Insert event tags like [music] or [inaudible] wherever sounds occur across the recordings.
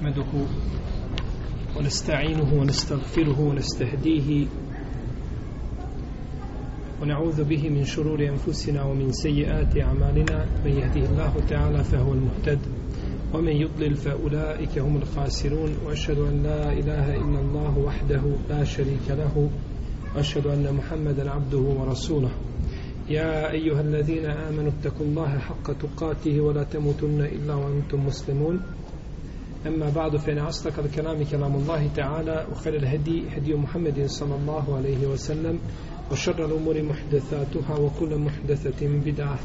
نحمده ونستعينه ونستغفره ونستهديه ونعوذ به من شرور أنفسنا ومن سيئات أعمالنا من يهده الله تعالى فهو المهتد ومن يضلل فأولئك هم الخاسرون وأشهد أن لا إله إلا الله وحده لا شريك له وأشهد أن محمدا عبده ورسوله. يا أيها الذين آمنوا اتقوا الله حق تقاته ولا تموتن إلا وأنتم مسلمون. أما بعد فإن أصدق الكلام كلام الله تعالى وخير الهدي هدي محمد صلى الله عليه وسلم وشر الأمور محدثاتها وكل محدثة بدعة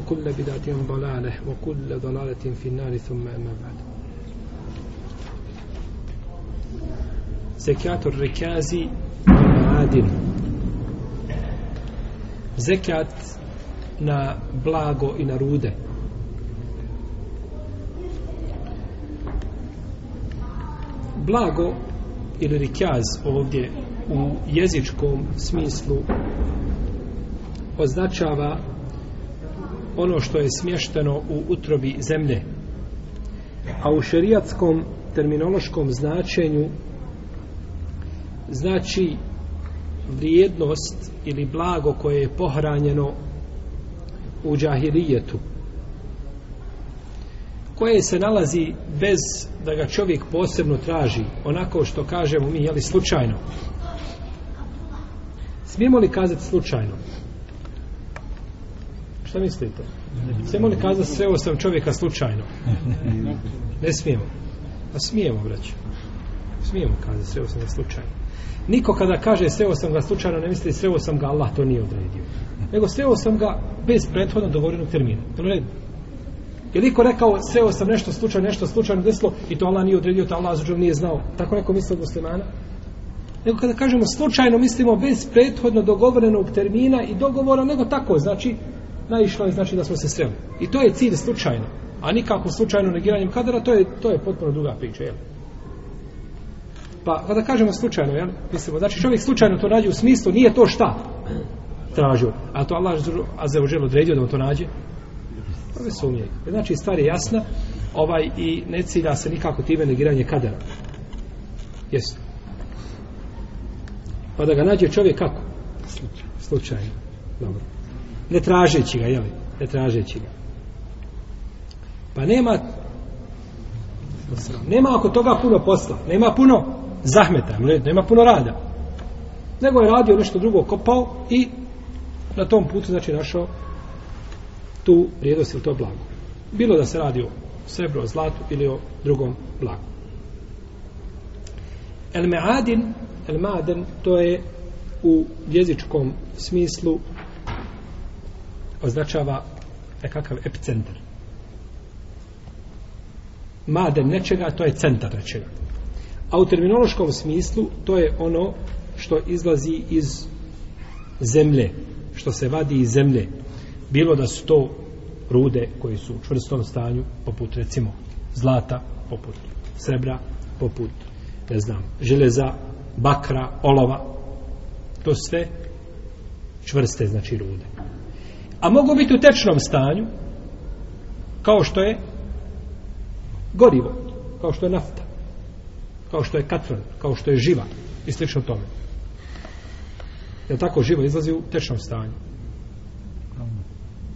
وكل بدعة ضلالة وكل ضلالة في النار ثم أما بعد زكاة الركاز والمعادن zekat na blago i na rude. Blago ili rikjaz ovdje u jezičkom smislu označava ono što je smješteno u utrobi zemlje. A u šerijatskom terminološkom značenju znači vrijednost ili blago koje je pohranjeno u džahirijetu koje se nalazi bez da ga čovjek posebno traži onako što kažemo mi jeli slučajno. Smijemo li kazati slučajno? Šta mislite? Smijemo li kazati sreo sam čovjeka slučajno? Ne smijemo. A smijemo braću smijemo kazati sreo sam ga slučajno. Niko kada kaže sreo sam ga slučajno ne misli sreo sam ga Allah to nije odredio. Nego sreo sam ga bez prethodno dogovorenog termina. To Je Je liko rekao sreo sam nešto slučajno, nešto slučajno desilo i to Allah nije odredio, to Allah zađer nije znao. Tako neko misli od muslimana. Nego kada kažemo slučajno mislimo bez prethodno dogovorenog termina i dogovora, nego tako, znači naišlo je znači da smo se sreli. I to je cilj slučajno. A nikako slučajno negiranjem kadara, to je, to je potpuno druga priča, jel? Pa kada kažemo slučajno, jel? Mislimo, znači čovjek slučajno to nađe u smislu, nije to šta tražio. A to Allah azze odredio da mu to nađe? To ne sumnije. Znači stvar je jasna ovaj, i ne cilja se nikako time negiranje kadera. Jesu. Pa da ga nađe čovjek kako? Slučajno. Slučajno. Dobro. Ne tražeći ga, jel? Ne tražeći ga. Pa nema nema oko toga puno posla. Nema puno zahmeta, nema puno rada. Nego je radio nešto drugo, kopao i na tom putu znači našao tu vrijednost ili to blago. Bilo da se radi o srebro, zlatu ili o drugom blagu. El meadin, el maden, to je u jezičkom smislu označava nekakav epicentar. Maden nečega, to je centar nečega. A u terminološkom smislu to je ono što izlazi iz zemlje, što se vadi iz zemlje. Bilo da su to rude koje su u čvrstom stanju, poput recimo zlata, poput srebra, poput, ne znam, železa, bakra, olova. To sve čvrste, znači rude. A mogu biti u tečnom stanju, kao što je gorivo, kao što je nafta kao što je katran, kao što je živa i slično tome. Je tako živo izlazi u tečnom stanju?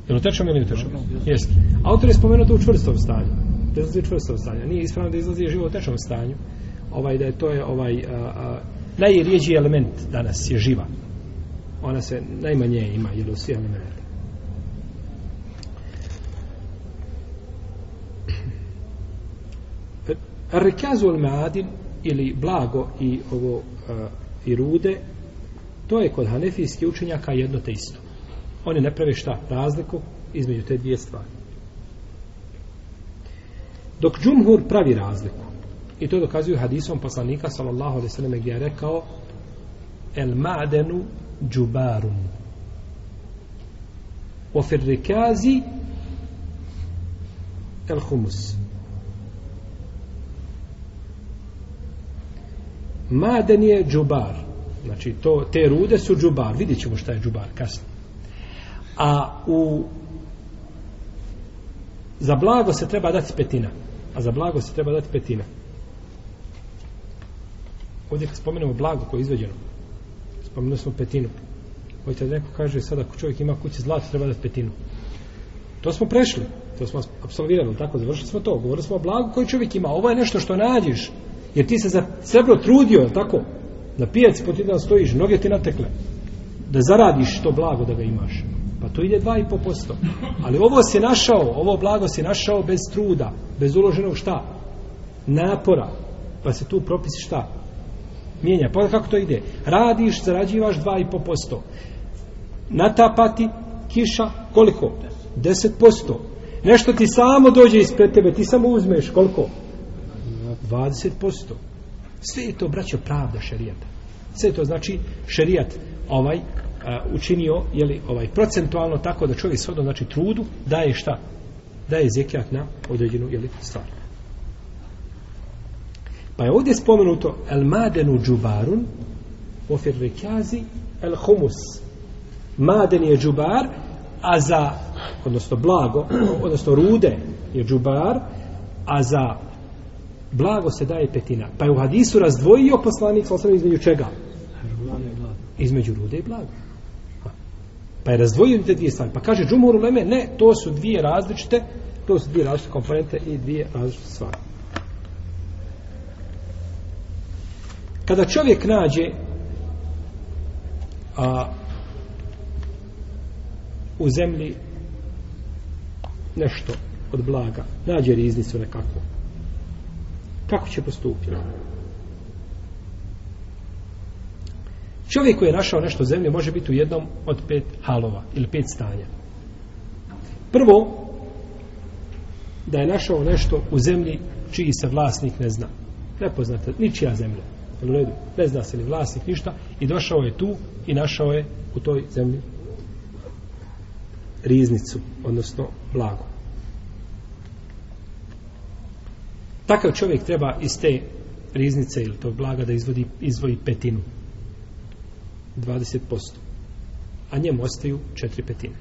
Je li utečeno ili utečeno? Jeste. Autor je spomenuo to u čvrstom stanju. Da izlazi u čvrstom stanju. Nije ispravno da izlazi živo u tečnom stanju. Ovaj, da je to je ovaj, a, a, najrijeđi element danas je živa. Ona se najmanje ima, jer u svi elementi. Rekazu al-Maadin ili blago i ovo a, i rude to je kod hanefijskih učenjaka jedno te isto oni ne prave šta razliku između te dvije stvari dok džumhur pravi razliku i to dokazuju hadisom poslanika sallallahu alaihi sallam gdje je rekao el ma'denu džubarun o firrikazi el humus Maden je džubar. Znači, to, te rude su džubar. Vidjet ćemo šta je džubar kasnije. A u za blago se treba dati petina. A za blago se treba dati petina. ovdje kad spomenemo blago koje je izveđeno, spomenuli smo petinu. Hoćete da neko kaže sad ako čovjek ima kući zlata, treba dati petinu. To smo prešli. To smo absolvirali, tako, završili smo to. Govorili smo o blagu koji čovjek ima. Ovo je nešto što nađeš. Jer ti se za srebro trudio, je tako? Na pijaci po ti dan stojiš, noge ti natekle. Da zaradiš to blago da ga imaš. Pa to ide 2,5%. Ali ovo si našao, ovo blago si našao bez truda, bez uloženog šta? Napora. Pa se tu propisi šta? Mijenja. Pa kako to ide? Radiš, zarađivaš 2,5%. Natapati kiša, koliko? 10%. Nešto ti samo dođe ispred tebe, ti samo uzmeš, koliko? 20%. Sve je to, braćo, pravda šerijata. Sve je to znači šerijat ovaj a, učinio jeli, ovaj procentualno tako da čovjek shodno znači trudu daje šta? Daje zekijat na određenu jeli, stvar. Pa je ovdje spomenuto el madenu džubarun ofir rekazi el humus. Maden je džubar, a za, odnosno blago, [clears throat] odnosno rude je džubar, a za blago se daje petina. Pa je u hadisu razdvojio poslanik sa između čega? Između rude i blaga. Pa je razdvojio te dvije stvari. Pa kaže džumur leme, ne, to su dvije različite, to su dvije različite komponente i dvije različite stvari. Kada čovjek nađe a, u zemlji nešto od blaga, nađe riznicu nekakvu, kako će postupiti? Čovjek koji je našao nešto zemlje može biti u jednom od pet halova ili pet stanja. Prvo, da je našao nešto u zemlji čiji se vlasnik ne zna. Nepoznata, ničija zemlja. U redu, ne zna se ni vlasnik ništa i došao je tu i našao je u toj zemlji riznicu, odnosno blago. Takav čovjek treba iz te riznice ili tog blaga da izvodi, izvoji petinu. 20%. A njemu ostaju četiri petine.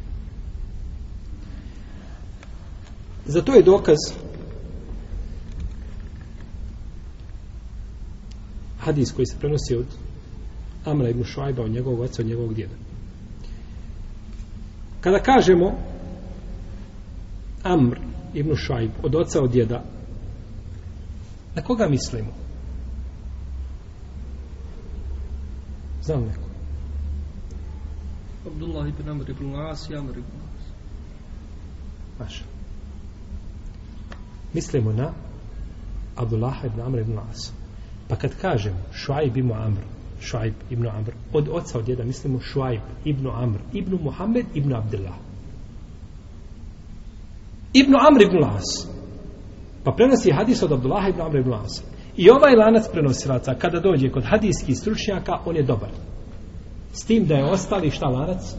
Za to je dokaz hadis koji se prenosi od Amra ibn Šuajba od njegovog oca, od njegovog djeda. Kada kažemo Amr ibn Šuajb od oca od djeda na koga mislimo? Znam neko. Abdullah ibn Amr ibn As i Amr ibn As. Maša. Mislimo na Abdullah ibn Amr ibn As. Pa kad kažem Šuajb ibn Amr, Šuajb ibn Amr, od oca od djeda mislimo Šuajb ibn Amr, ibn Muhammed ibn Abdullah. Ibn Amr ibn As. Pa prenosi hadis od Abdullah ibn Amr ibn As. I ovaj lanac prenosilaca, kada dođe kod hadijskih stručnjaka, on je dobar. S tim da je ostali šta lanac?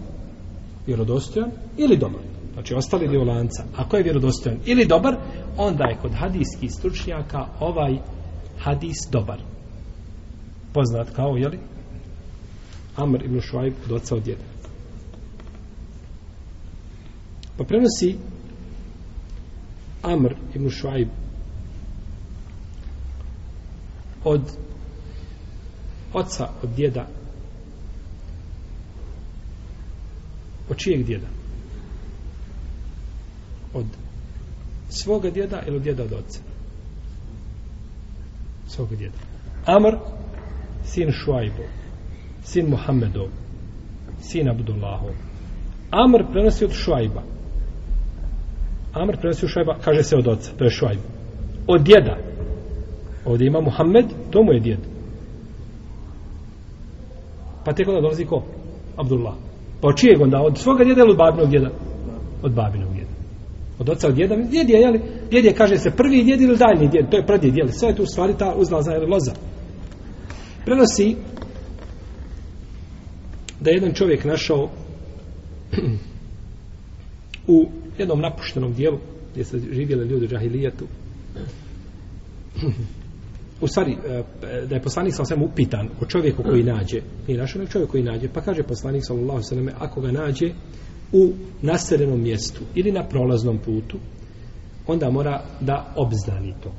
Vjerodostojan ili dobar. Znači ostali dio lanca. Ako je vjerodostojan ili dobar, onda je kod hadijskih stručnjaka ovaj hadis dobar. Poznat kao, jeli? Amr ibn Šuajb od oca od djeda. Pa prenosi Amr ibn Šuajb od oca od djeda od čijeg djeda? Od svoga djeda ili od djeda od oca? Svoga djeda. Amr sin Šuajbov, sin Muhammedov sin Abdullahov. Amr prenosi od Šuajba. Amr prenosi od Šuajba kaže se od oca, to je Šuajb. Od djeda. Ovdje ima Muhammed, to mu je djed. Pa tek onda dolazi ko? Abdullah. Pa od čijeg onda? Od svoga djeda ili od babinog djeda? Od babinog djeda. Od oca od djeda? Djed je, jeli? Djed je, kaže se, prvi djed ili daljni djed? To je pradjed, jeli? Sve je tu u stvari ta uzlazna ili loza. Prenosi da je jedan čovjek našao [clears throat] u jednom napuštenom dijelu gdje se živjeli ljudi u džahilijetu [clears throat] u stvari, da je poslanik sam svema upitan o čovjeku koji nađe, nije našao nek čovjek koji nađe, pa kaže poslanik sallallahu sallam, ako ga nađe u naseljenom mjestu ili na prolaznom putu, onda mora da obzdani to.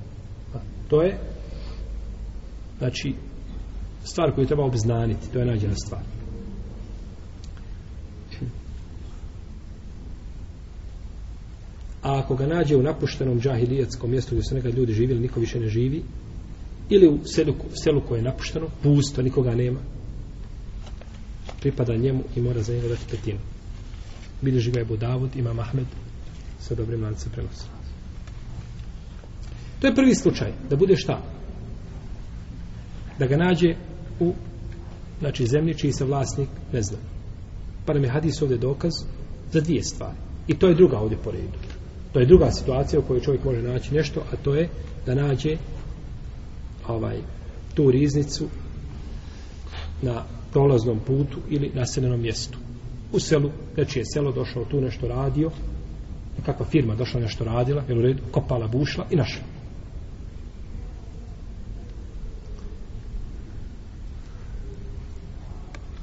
To je, znači, stvar koju treba obznaniti, to je nađena stvar. A ako ga nađe u napuštenom džahilijetskom mjestu gdje su nekad ljudi živjeli, niko više ne živi, ili u selu, selu koje je napušteno, pusto, nikoga nema, pripada njemu i mora za njega dati petinu. Bilježi ga je Budavud, ima Mahmed, sa dobrim lancem prenosa. To je prvi slučaj, da bude šta? Da ga nađe u znači zemlji čiji se vlasnik ne zna. Pa nam je hadis ovdje dokaz za dvije stvari. I to je druga ovdje po redu. To je druga situacija u kojoj čovjek može naći nešto, a to je da nađe ovaj tu riznicu na prolaznom putu ili naseljenom mjestu. U selu, znači je selo došao tu nešto radio, kakva firma došla nešto radila, jel u redu, kopala bušla i našla.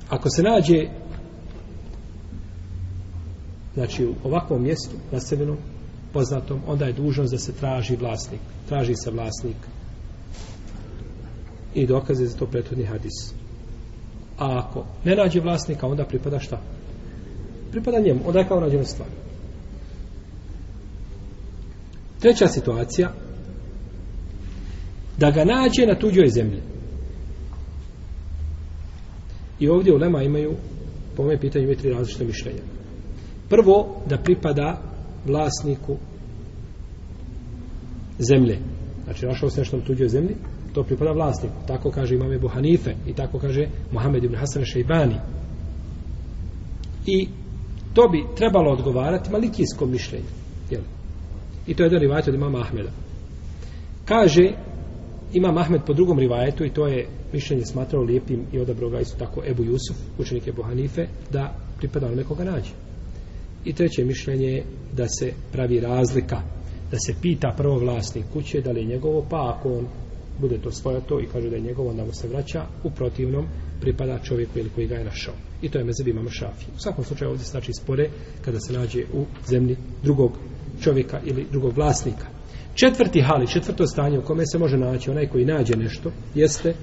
Ako se nađe znači u ovakvom mjestu naseljenom poznatom, onda je dužnost da se traži vlasnik. Traži se vlasnik. I dokaze za to prethodni hadis. A ako ne nađe vlasnika, onda pripada šta? Pripada njemu. Onda je kao rađena stvar. Treća situacija da ga nađe na tuđoj zemlji. I ovdje u Lema imaju po mojem pitanju imaju tri različite mišljenja. Prvo, da pripada vlasniku zemlje. Znači, našao se nešto na tuđoj zemlji, to pripada vlasniku. Tako kaže imam Ebu Hanife i tako kaže Mohamed ibn Hasan Šejbani. I to bi trebalo odgovarati malikijskom mišljenju. Jel? I to je jedan rivajet od imama Ahmeda. Kaže imam Ahmed po drugom rivajetu i to je mišljenje smatrao lijepim i odabrao ga isto tako Ebu Jusuf, učenik Ebu Hanife, da pripada onome koga nađe. I treće mišljenje je da se pravi razlika, da se pita prvo vlasnik kuće da li je njegovo, pa ako on bude to svojato i kaže da je njegovo, onda mu se vraća, u protivnom pripada čovjeku ili koji ga je našao. I to je mezeb imama šafi. U svakom slučaju ovdje znači spore kada se nađe u zemlji drugog čovjeka ili drugog vlasnika. Četvrti hali, četvrto stanje u kome se može naći onaj koji nađe nešto, jeste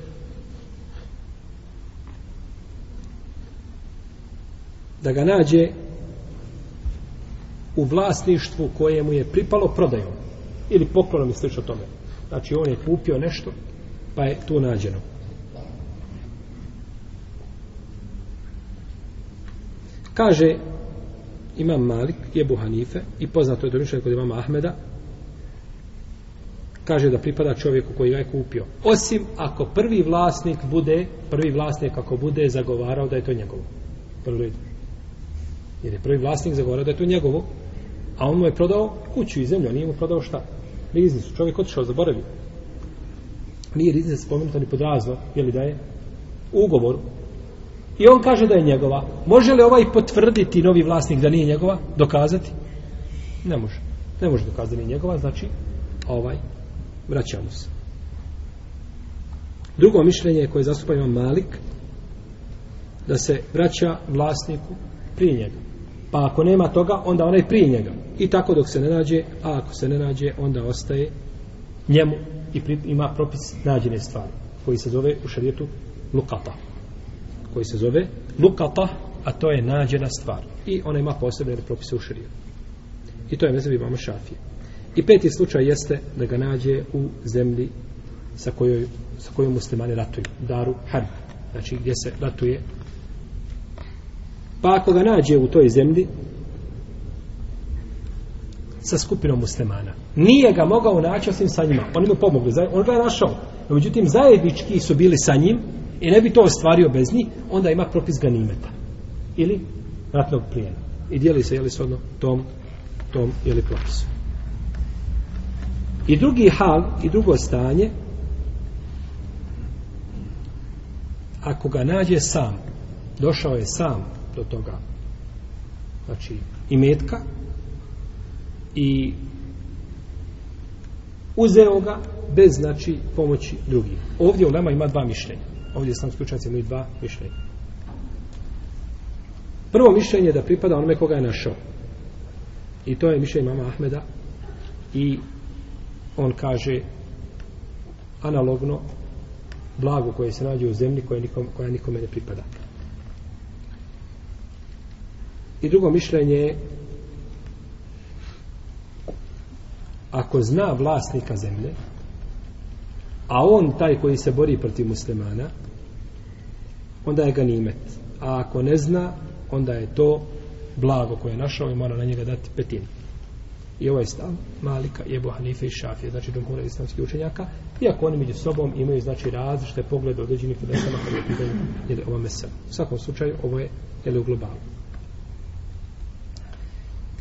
da ga nađe u vlasništvu koje mu je pripalo prodajom ili poklonom i slično tome. Znači on je kupio nešto pa je tu nađeno. Kaže imam Malik, Jebu Hanife i poznato je domišljaj kod imama Ahmeda kaže da pripada čovjeku koji ga je kupio. Osim ako prvi vlasnik bude, prvi vlasnik ako bude zagovarao da je to njegovo. Prvi Jer je prvi vlasnik zagovarao da je to njegovo, a on mu je prodao kuću i zemlju, a nije mu prodao šta? Riznicu. Čovjek otišao, zaboravio. Nije riznica spomenuta ni pod razno, je li da je u ugovoru. I on kaže da je njegova. Može li ovaj potvrditi novi vlasnik da nije njegova? Dokazati? Ne može. Ne može dokazati da nije njegova, znači ovaj vraćamo se. Drugo mišljenje koje zastupa imam Malik da se vraća vlasniku prije njega. Pa ako nema toga, onda onaj prije njega. I tako dok se ne nađe, a ako se ne nađe, onda ostaje njemu i pri, ima propis nađene stvari, koji se zove u šarijetu lukata. Koji se zove lukata, a to je nađena stvar. I ona ima posebne propise u šarijetu. I to je mezavi imamo šafije. I peti slučaj jeste da ga nađe u zemlji sa kojoj, sa kojom muslimani ratuju. Daru Harb. Znači gdje se ratuje Pa ako ga nađe u toj zemlji sa skupinom muslimana, nije ga mogao naći osim sa njima. Oni mu pomogli, on ga je našao. No, međutim, zajednički su bili sa njim i ne bi to ostvario bez njih, onda ima propis ganimeta. Ili ratnog plijena. I dijeli se, jeli shodno, tom, tom ili propisu. I drugi hal, i drugo stanje, ako ga nađe sam, došao je sam do toga znači i metka i uzeo ga bez znači pomoći drugih. Ovdje u Lema ima dva mišljenja. Ovdje sam slučajci imaju dva mišljenja. Prvo mišljenje je da pripada onome koga je našao. I to je mišljenje mama Ahmeda i on kaže analogno blago koje se nađe u zemlji koje nikom, koja nikome ne pripada. I drugo mišljenje je ako zna vlasnika zemlje a on taj koji se bori protiv muslimana onda je ganimet a ako ne zna onda je to blago koje je našao i mora na njega dati petinu i ovaj stav Malika, Ebu Hanife i Šafije znači džumhura islamskih učenjaka iako oni među sobom imaju znači različite poglede određenih podestama kada je pitanje ili ova mesela u svakom slučaju ovo je je u globalu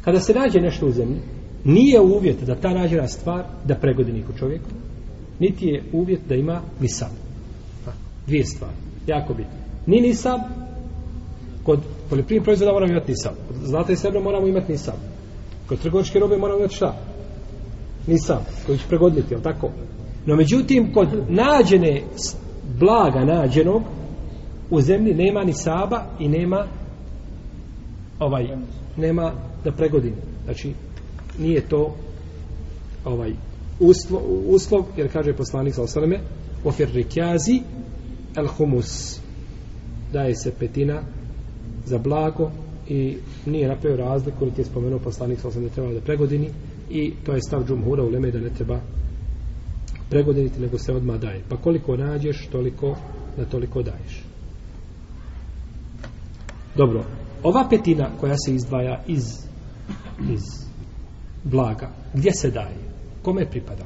kada se nađe nešto u zemlji nije uvjet da ta nađena stvar da pregodi niku čovjeku niti je uvjet da ima nisab. Dvije stvari jako bitno ni nisab kod poljoprivrednih proizvoda moramo imati nisab. Znate sebe moramo imati nisab. Kod trgovačke robe moramo imati šta? Nisab koji će pregoditi jel tako? No međutim kod nađene blaga nađenog u zemlji nema ni saba i nema ovaj nema da pregodini znači nije to ovaj uslov, uslov jer kaže poslanik sa osaleme ofir rikjazi el humus. Daje se petina za blago i nije napravio razliku niti je spomenuo poslanik sa da treba da pregodini i to je stav džumhura u leme da ne treba pregodiniti nego se odmah daje. Pa koliko nađeš toliko da toliko daješ. Dobro ova petina koja se izdvaja iz iz blaga. Gdje se daje? Kome pripada?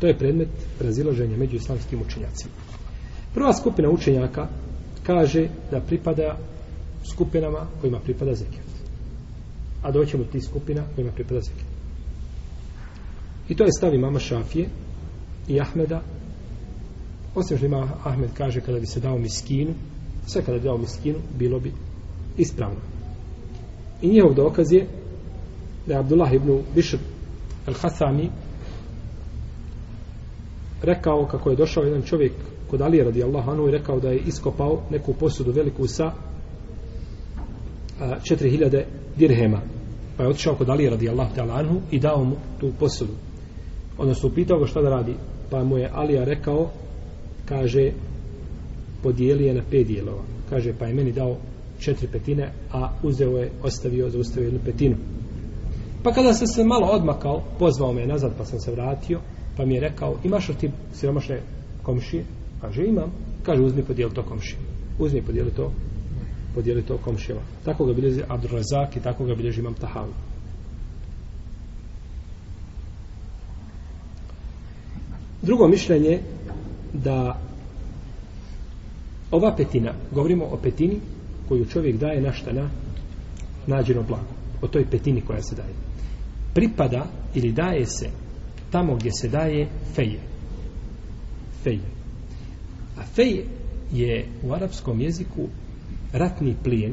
To je predmet razilaženja među islamskim učenjacima. Prva skupina učenjaka kaže da pripada skupinama kojima pripada zekijat a doćemo ti skupina kojima pripada zekijat i to je stav imama Šafije i Ahmeda. Osim što ima Ahmed kaže kada bi se dao miskinu sve kada bi dao miskinu bilo bi ispravno i njihov dokaz je da je Abdullah ibn Bishr al-Hasami rekao kako je došao jedan čovjek kod Alije radijallahu anhu i rekao da je iskopao neku posudu veliku sa 4000 dirhema. Pa je otišao kod Alije radijallahu ta'ala anhu i dao mu tu posudu. Odnosno upitao ga šta da radi. Pa mu je Alija rekao kaže podijeli je na pet dijelova. Kaže pa je meni dao četiri petine a uzeo je, ostavio, zaustavio jednu petinu Pa kada sam se malo odmakao, pozvao me nazad pa sam se vratio, pa mi je rekao, imaš li ti siromašne komšije? Kaže, imam. Kaže, uzmi podijeli to komšije. Uzmi podijeli to, podijeli to komšijeva. Tako ga bilježi Abdurazak i tako ga bilježi imam Tahavu. Drugo mišljenje da ova petina, govorimo o petini koju čovjek daje na šta na nađeno blago. O toj petini koja se daje pripada ili daje se tamo gdje se daje feje. Feje. A feje je u arapskom jeziku ratni plijen,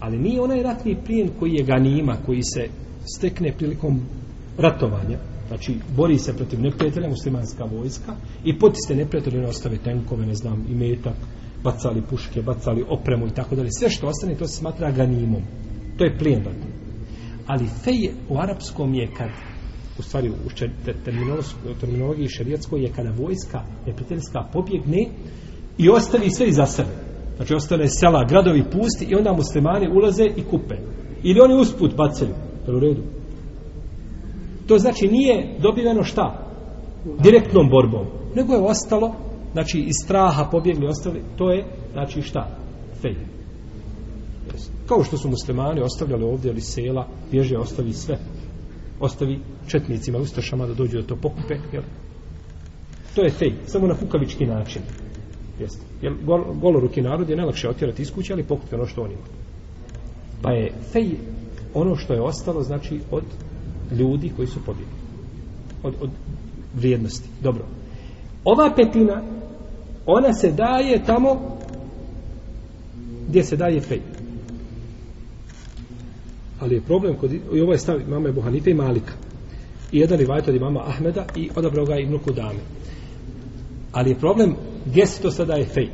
ali nije onaj ratni plijen koji je ganima, koji se stekne prilikom ratovanja, znači bori se protiv neprijatelja muslimanska vojska i potiste neprijatelje ne ostave tenkove, ne znam, i metak, bacali puške, bacali opremu i tako dalje. Sve što ostane, to se smatra ganimom. To je plijen dakle. ali fej u arapskom je kad u stvari u terminologiji šerijatskoj je kada vojska neprijateljska pobjegne i ostavi sve iza sebe znači ostane sela, gradovi pusti i onda muslimani ulaze i kupe ili oni usput bacaju u redu to znači nije dobiveno šta direktnom borbom nego je ostalo znači iz straha pobjegli ostali to je znači šta fej Kao što su muslimani ostavljali ovdje ali sela, bježe ostavi sve. Ostavi četnicima, ustašama da dođu da to pokupe. Jel? To je fej, samo na kukavički način. Jeste. Jel, gol, goloruki narod je najlakše otjerati iz kuće, ali pokupe ono što oni imaju. Pa je fej ono što je ostalo, znači, od ljudi koji su pobjegli. Od, od vrijednosti. Dobro. Ova petina, ona se daje tamo gdje se daje fej. Ali je problem kod i ovo ovaj je stav mama Ebu Hanife i Malika. I jedan rivajt od imama Ahmeda i odabrao ga Ibnu Kudame. Ali je problem gdje se to sada daje fej.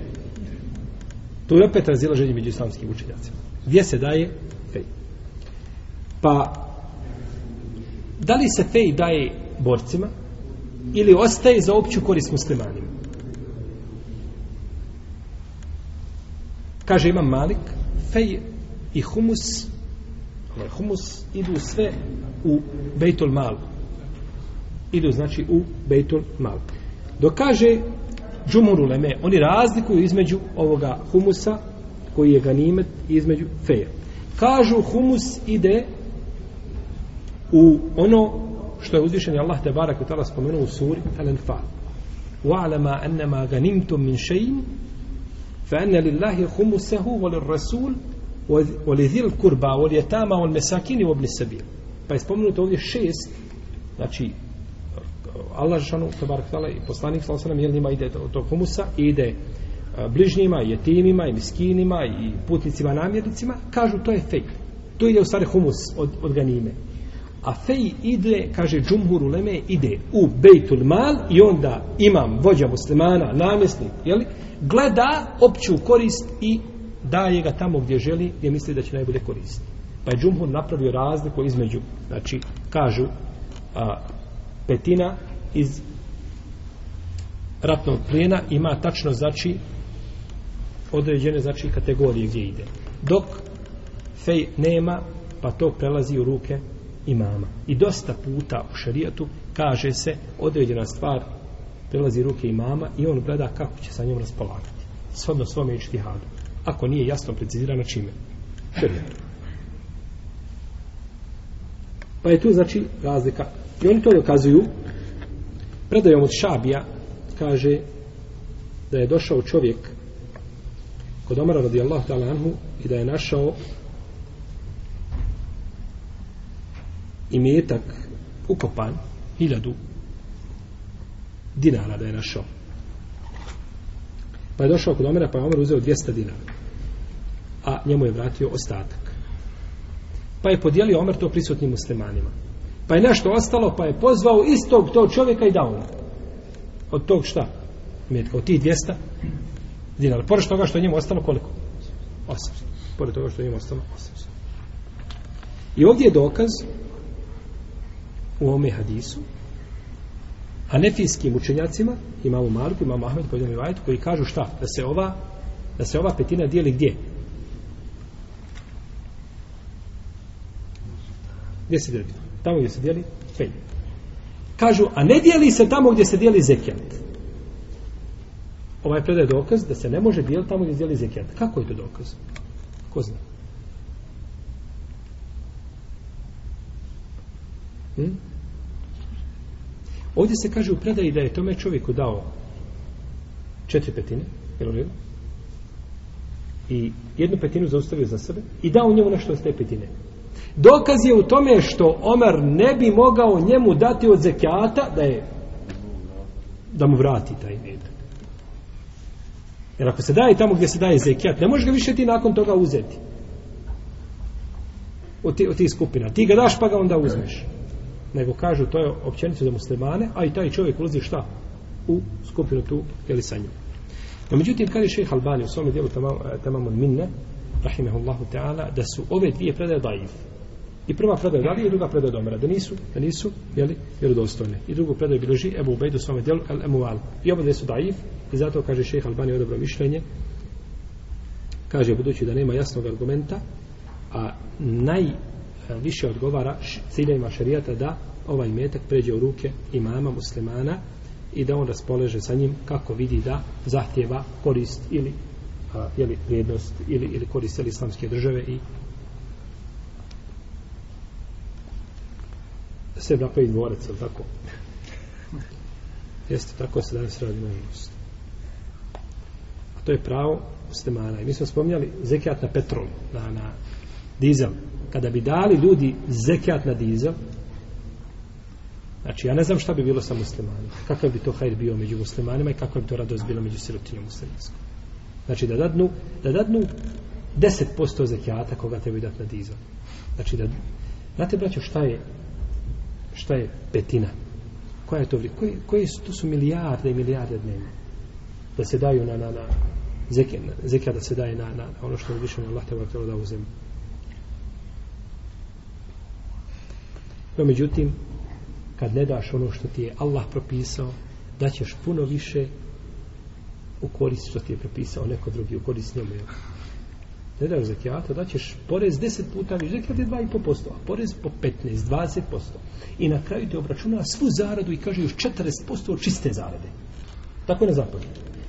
Tu je opet razilaženje među islamskim učenjacima. Gdje se daje fej? Pa da li se fej daje borcima ili ostaje za opću korist muslimanima? Kaže imam Malik, fej i humus, ovaj humus idu sve u Bejtul Mal. Idu znači u Bejtul Mal. Dok kaže džumuru leme, oni razlikuju između ovoga humusa koji je ganimet između feja. Kažu humus ide u ono što je uzvišen Allah te barak u tala spomenuo u suri Al-Anfal. Wa'lama annama ganimtum min shay'in فأن لله lillahi وللرسول wa lirrasul wa والمساكين qurba wal yatama wal wa ibn sabil. Pa je spomenuto ovdje šest znači Allah šanu te barak tala i poslanik sallallahu alejhi ve sellem njima ide od tog humusa ide e, bližnjima, i jetimima, i miskinima, i putnicima, namjernicima, kažu to je fejk. To ide u stvari humus od, od ganime. A fej ide, kaže džumhur uleme, ide u bejtul mal i onda imam vođa muslimana, namjesnik, jeli, gleda opću korist i daje ga tamo gdje želi, gdje misli da će najbolje koristiti. Pa je džumhur napravio razliku između, znači, kažu, a, petina iz ratnog plijena ima tačno znači određene znači kategorije gdje ide. Dok fej nema, pa to prelazi u ruke imama. I dosta puta u šarijatu kaže se određena stvar prelazi ruke imama i on gleda kako će sa njom raspolagati. Shodno svome ištihadu. Ako nije jasno precizirano čime. Šarijatu. Pa je tu znači razlika. I oni to dokazuju predajom od Šabija kaže da je došao čovjek kod Omara radijallahu ta'ala anhu i da je našao imetak ukopan hiljadu dinara da je našao pa je došao kod Omera, pa je Omer uzeo 200 dinara a njemu je vratio ostatak pa je podijelio Omer to prisutnim muslimanima pa je nešto ostalo pa je pozvao istog tog čovjeka i dao mu od tog šta Metka, od tih 200 dinara. Pored toga što je njemu ostalo koliko? 800. Pored toga što je njemu ostalo 800. I ovdje je dokaz u ome hadisu a učenjacima imamo Maliku, imamo Ahmed koji, Vajt, koji kažu šta? Da se ova da se ova petina dijeli gdje? Gdje se dijeli? Tamo gdje se dijeli penj. Kažu, a ne dijeli se tamo gdje se dijeli zekijat ovaj predaj dokaz da se ne može dijeliti tamo gdje se dijeli zekijat. Kako je to dokaz? Ko zna? Hm? Ovdje se kaže u predaji da je tome čovjeku dao četiri petine, jel li I jednu petinu zaustavio za sebe i dao njemu nešto od te petine. Dokaz je u tome što Omer ne bi mogao njemu dati od zekijata da je da mu vrati taj metak. Jer ako se daje tamo gdje se daje zekijat, ne možeš ga više ti nakon toga uzeti. Od tih ti skupina. Ti ga daš pa ga onda uzmeš. Nego kažu to je općenicu za muslimane, a i taj čovjek ulazi šta? U skupinu tu, jeli sa njim. No, međutim, kaže šeha Albani u svome dijelu tamam e, od minne, rahimehullahu ta'ala, da su ove dvije predaje daif. I prva predaja je i druga predaja domera. Da nisu, da nisu, jeli, vjerodostojne. I drugu predaju bilježi Ebu Ubejdu svome dijelu, el emual. I oba su daif, I zato kaže šejh Albani je dobro mišljenje. Kaže budući da nema jasnog argumenta, a naj E, više odgovara ciljevima šerijata da ovaj metak pređe u ruke imama muslimana i da on raspoleže sa njim kako vidi da zahtjeva korist ili a, jeli, vrijednost ili, ili korist ili islamske države i se napravi dvorec, tako? Jeste, tako se danas radi na A to je pravo muslimana. I mi smo spominjali zekijat na petrol, na, na dizel. Kada bi dali ljudi zekijat na dizel, znači ja ne znam šta bi bilo sa muslimanima. Kakav bi to hajr bio među muslimanima i kakva bi to radost bilo među sirotinjom muslimanskom. Znači da dadnu, da dadnu 10% zekijata koga trebaju dati na dizel. Znači da, znate braćo šta je šta je petina? Koja je to vrijed? Koji, koji su, to su milijarde i milijarde dnevno? Da se daju na, na, na zekijat da se daje na, na ono što je više na Allah te vrtelo da uzem. No, međutim, kad ne daš ono što ti je Allah propisao, da ćeš puno više u korist što ti je propisao neko drugi, u korist njemu. ne daš zekijata, da ćeš porez 10 puta više, zekijat je 2,5%, a porez po 15, 20%. I na kraju te obračuna svu zaradu i kaže još 40% od čiste zarade. Tako je na zapadu.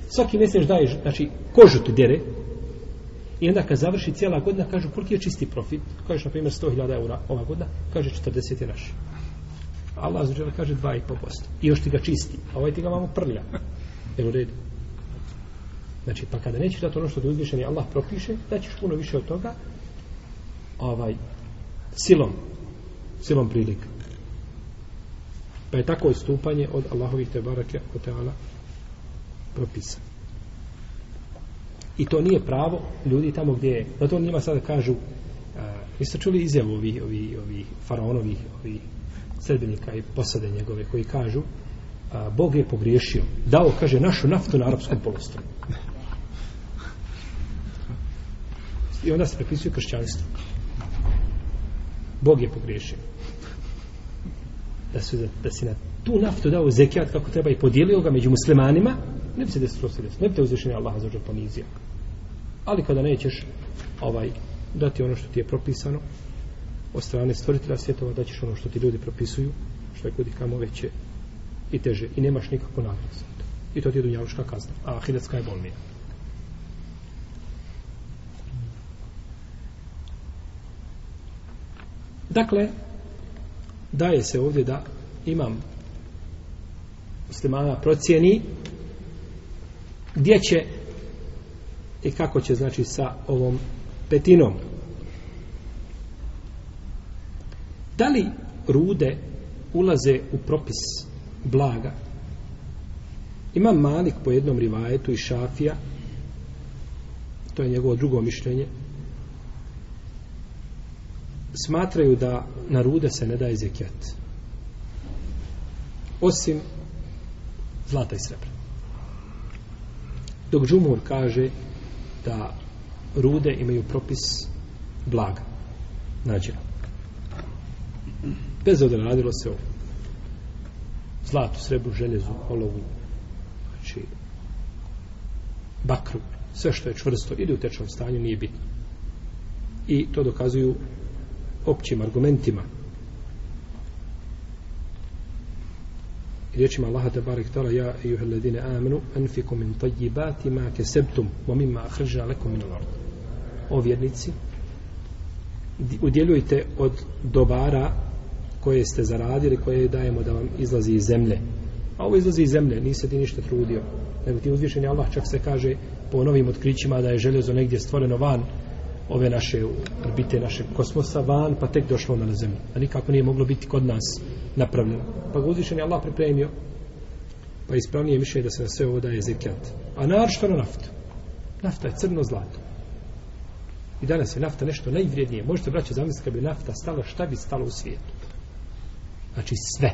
Svaki mjesec daješ, znači, kožu ti dere, i onda kad završi cijela godina, kažu koliki je čisti profit, kažeš na primjer 100.000 eura ova godina, kaže 40 je naš. Allah zađela kaže 2,5%. I još ti ga čisti, a ovaj ti ga vamo prlja. Jel u redu? Znači, pa kada nećeš dati ono što ti uzvišeni Allah propiše, da ćeš puno više od toga, ovaj, silom, silom prilika. Pa je tako istupanje od Allahovih te barake o teala propisa. I to nije pravo ljudi tamo gdje je. Zato njima sada kažu, uh, vi ste čuli izjavu ovih, ovih, ovih faraonovih, ovih sredbenika i posade njegove koji kažu, a, Bog je pogriješio. Dao, kaže, našu naftu na arapskom polostru. I onda se prepisuju kršćanstvo. Bog je pogriješio. Da, su, da si na tu naftu dao zekijat kako treba i podijelio ga među muslimanima, ne bi se desilo se desilo. Ne bi te uzvišenje Allaha za ponizio. Ali kada nećeš ovaj, dati ono što ti je propisano od strane stvoritelja svjetova, da ćeš ono što ti ljudi propisuju, što je kudi kamo veće i teže. I nemaš nikakvu nagradu za to. I to ti je dunjavuška kazna. A ahiretska je bolnija. Dakle, daje se ovdje da imam muslimana procijeni gdje će i kako će znači sa ovom petinom? Da li rude ulaze u propis blaga? Ima Malik po jednom rivajetu i Šafija. To je njegovo drugo mišljenje. Smatraju da na rude se ne daje zekijat. Osim zlata i srebra. Dok Džumur kaže da rude imaju propis blaga nađena. Bez obzira radilo se o zlatu, srebru, željezu, olovu znači bakru sve što je čvrsto ide u tečnom stanju nije bitno. I to dokazuju općim argumentima. Riječima Allaha te barek tala ja ejuha alladine amenu enfiku min tajibati ma kesebtum wa mimma akhraja lakum min al-ard. O vjernici udjeljujte od dobara koje ste zaradili koje dajemo da vam izlazi iz zemlje. A ovo izlazi iz zemlje nisi ti ništa trudio. Nego ti uzvišeni Allah čak se kaže po novim otkrićima da je željezo negdje stvoreno van ove naše orbite našeg kosmosa van pa tek došlo ono na zemlju. A nikako nije moglo biti kod nas napravljeno. Pa ga uzvišen je Allah pripremio, pa ispravnije mišljenje da se na sve ovo daje zekijat. A naravno na naftu. Nafta je crno zlato. I danas je nafta nešto najvrijednije. Možete braće, zamisliti kad bi nafta stala, šta bi stalo u svijetu? Znači sve.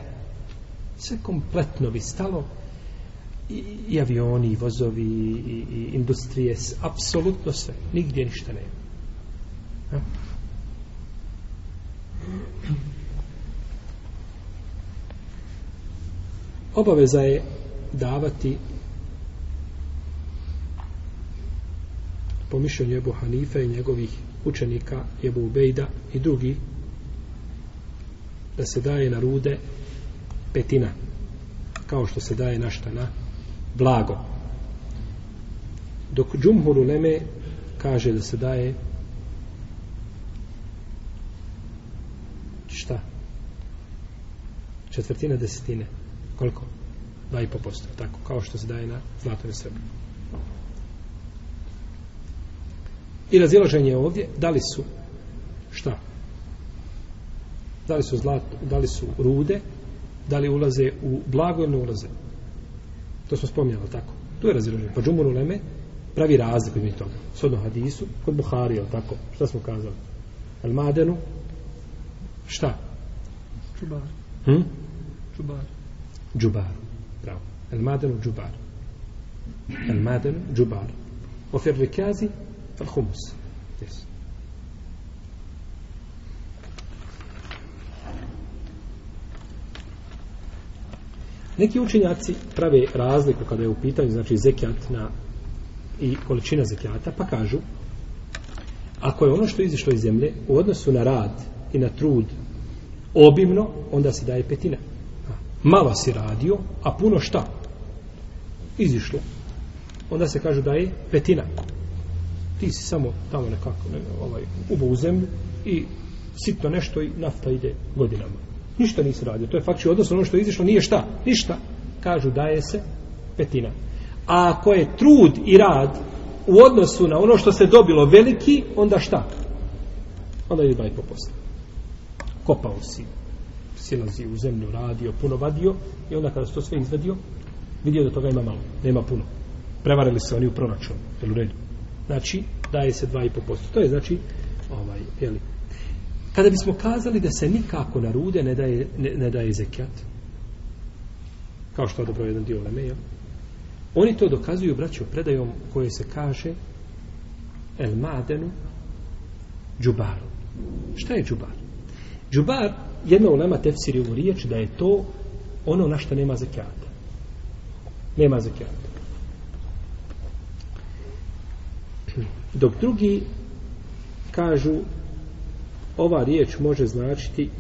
Sve kompletno bi stalo i, i avioni, i vozovi, i, i industrije, apsolutno sve. Nigdje ništa nema. Ha? Obaveza je davati po mišljenju Ebu Hanife i njegovih učenika Ebu Ubejda i drugi da se daje na rude petina kao što se daje našta na blago. Dok Džumhur Uleme kaže da se daje šta? Četvrtina desetine koliko? 2,5%, tako, kao što se daje na zlato i srebro. I razilaženje ovdje, da li su šta? Da li su zlato, da li su rude, da li ulaze u blago ili ne ulaze? To smo spomnjali, tako? Tu je razilaženje. Pa džumur uleme pravi razliku između toga. Sodno hadisu, kod Buhari, ali tako? Šta smo kazali? Al madenu, šta? Čubar. Hm? Čubar džubar. Bravo. El madenu džubar. El madenu džubar. O fjerli kazi, fal humus. Yes. Neki učenjaci prave razliku kada je u pitanju znači zekijat na i količina zekijata, pa kažu ako je ono što je izišlo iz zemlje u odnosu na rad i na trud obimno, onda se daje petina. Malo si radio, a puno šta? Izišlo. Onda se kaže da je petina. Ti si samo tamo nekako ne, ovaj, ubo u zemlju i sitno nešto i nafta ide godinama. Ništa nisi radio. To je faktično odnosno ono što je izišlo nije šta? Ništa. Kažu daje se petina. A ako je trud i rad u odnosu na ono što se dobilo veliki, onda šta? Onda je 2,5%. Kopao si, silazi u zemlju, radio, puno vadio i onda kada se to sve izvadio, vidio da toga ima malo, nema puno. Prevarili se oni u proračun, jel u redu? Znači, daje se 2,5%. To je znači, ovaj, jeli. Kada bismo kazali da se nikako na rude ne daje, ne, ne daje zekijat, kao što je dobro jedan dio leme, jel? Oni to dokazuju, braćo, predajom koje se kaže El Madenu Džubaru. Šta je Džubar? Džubar, jedna ulema tefsiri u riječ da je to ono na što nema zakijata. Nema zakijata. Dok drugi kažu ova riječ može značiti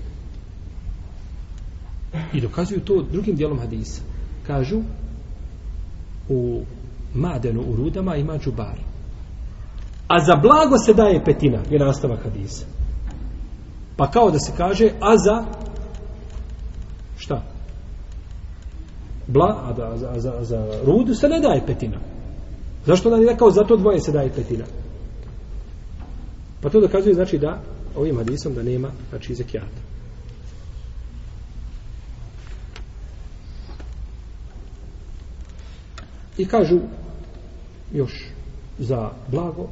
i dokazuju to drugim dijelom hadisa. Kažu u madenu u rudama ima džubar. A za blago se daje petina, je nastavak hadisa. Pa kao da se kaže, a za šta? Bla, a da, za, za, za rudu se ne daje petina. Zašto da nije rekao, za to dvoje se daje petina? Pa to dokazuje, znači da, ovim hadisom da nema, znači, zekijata. I kažu još za blago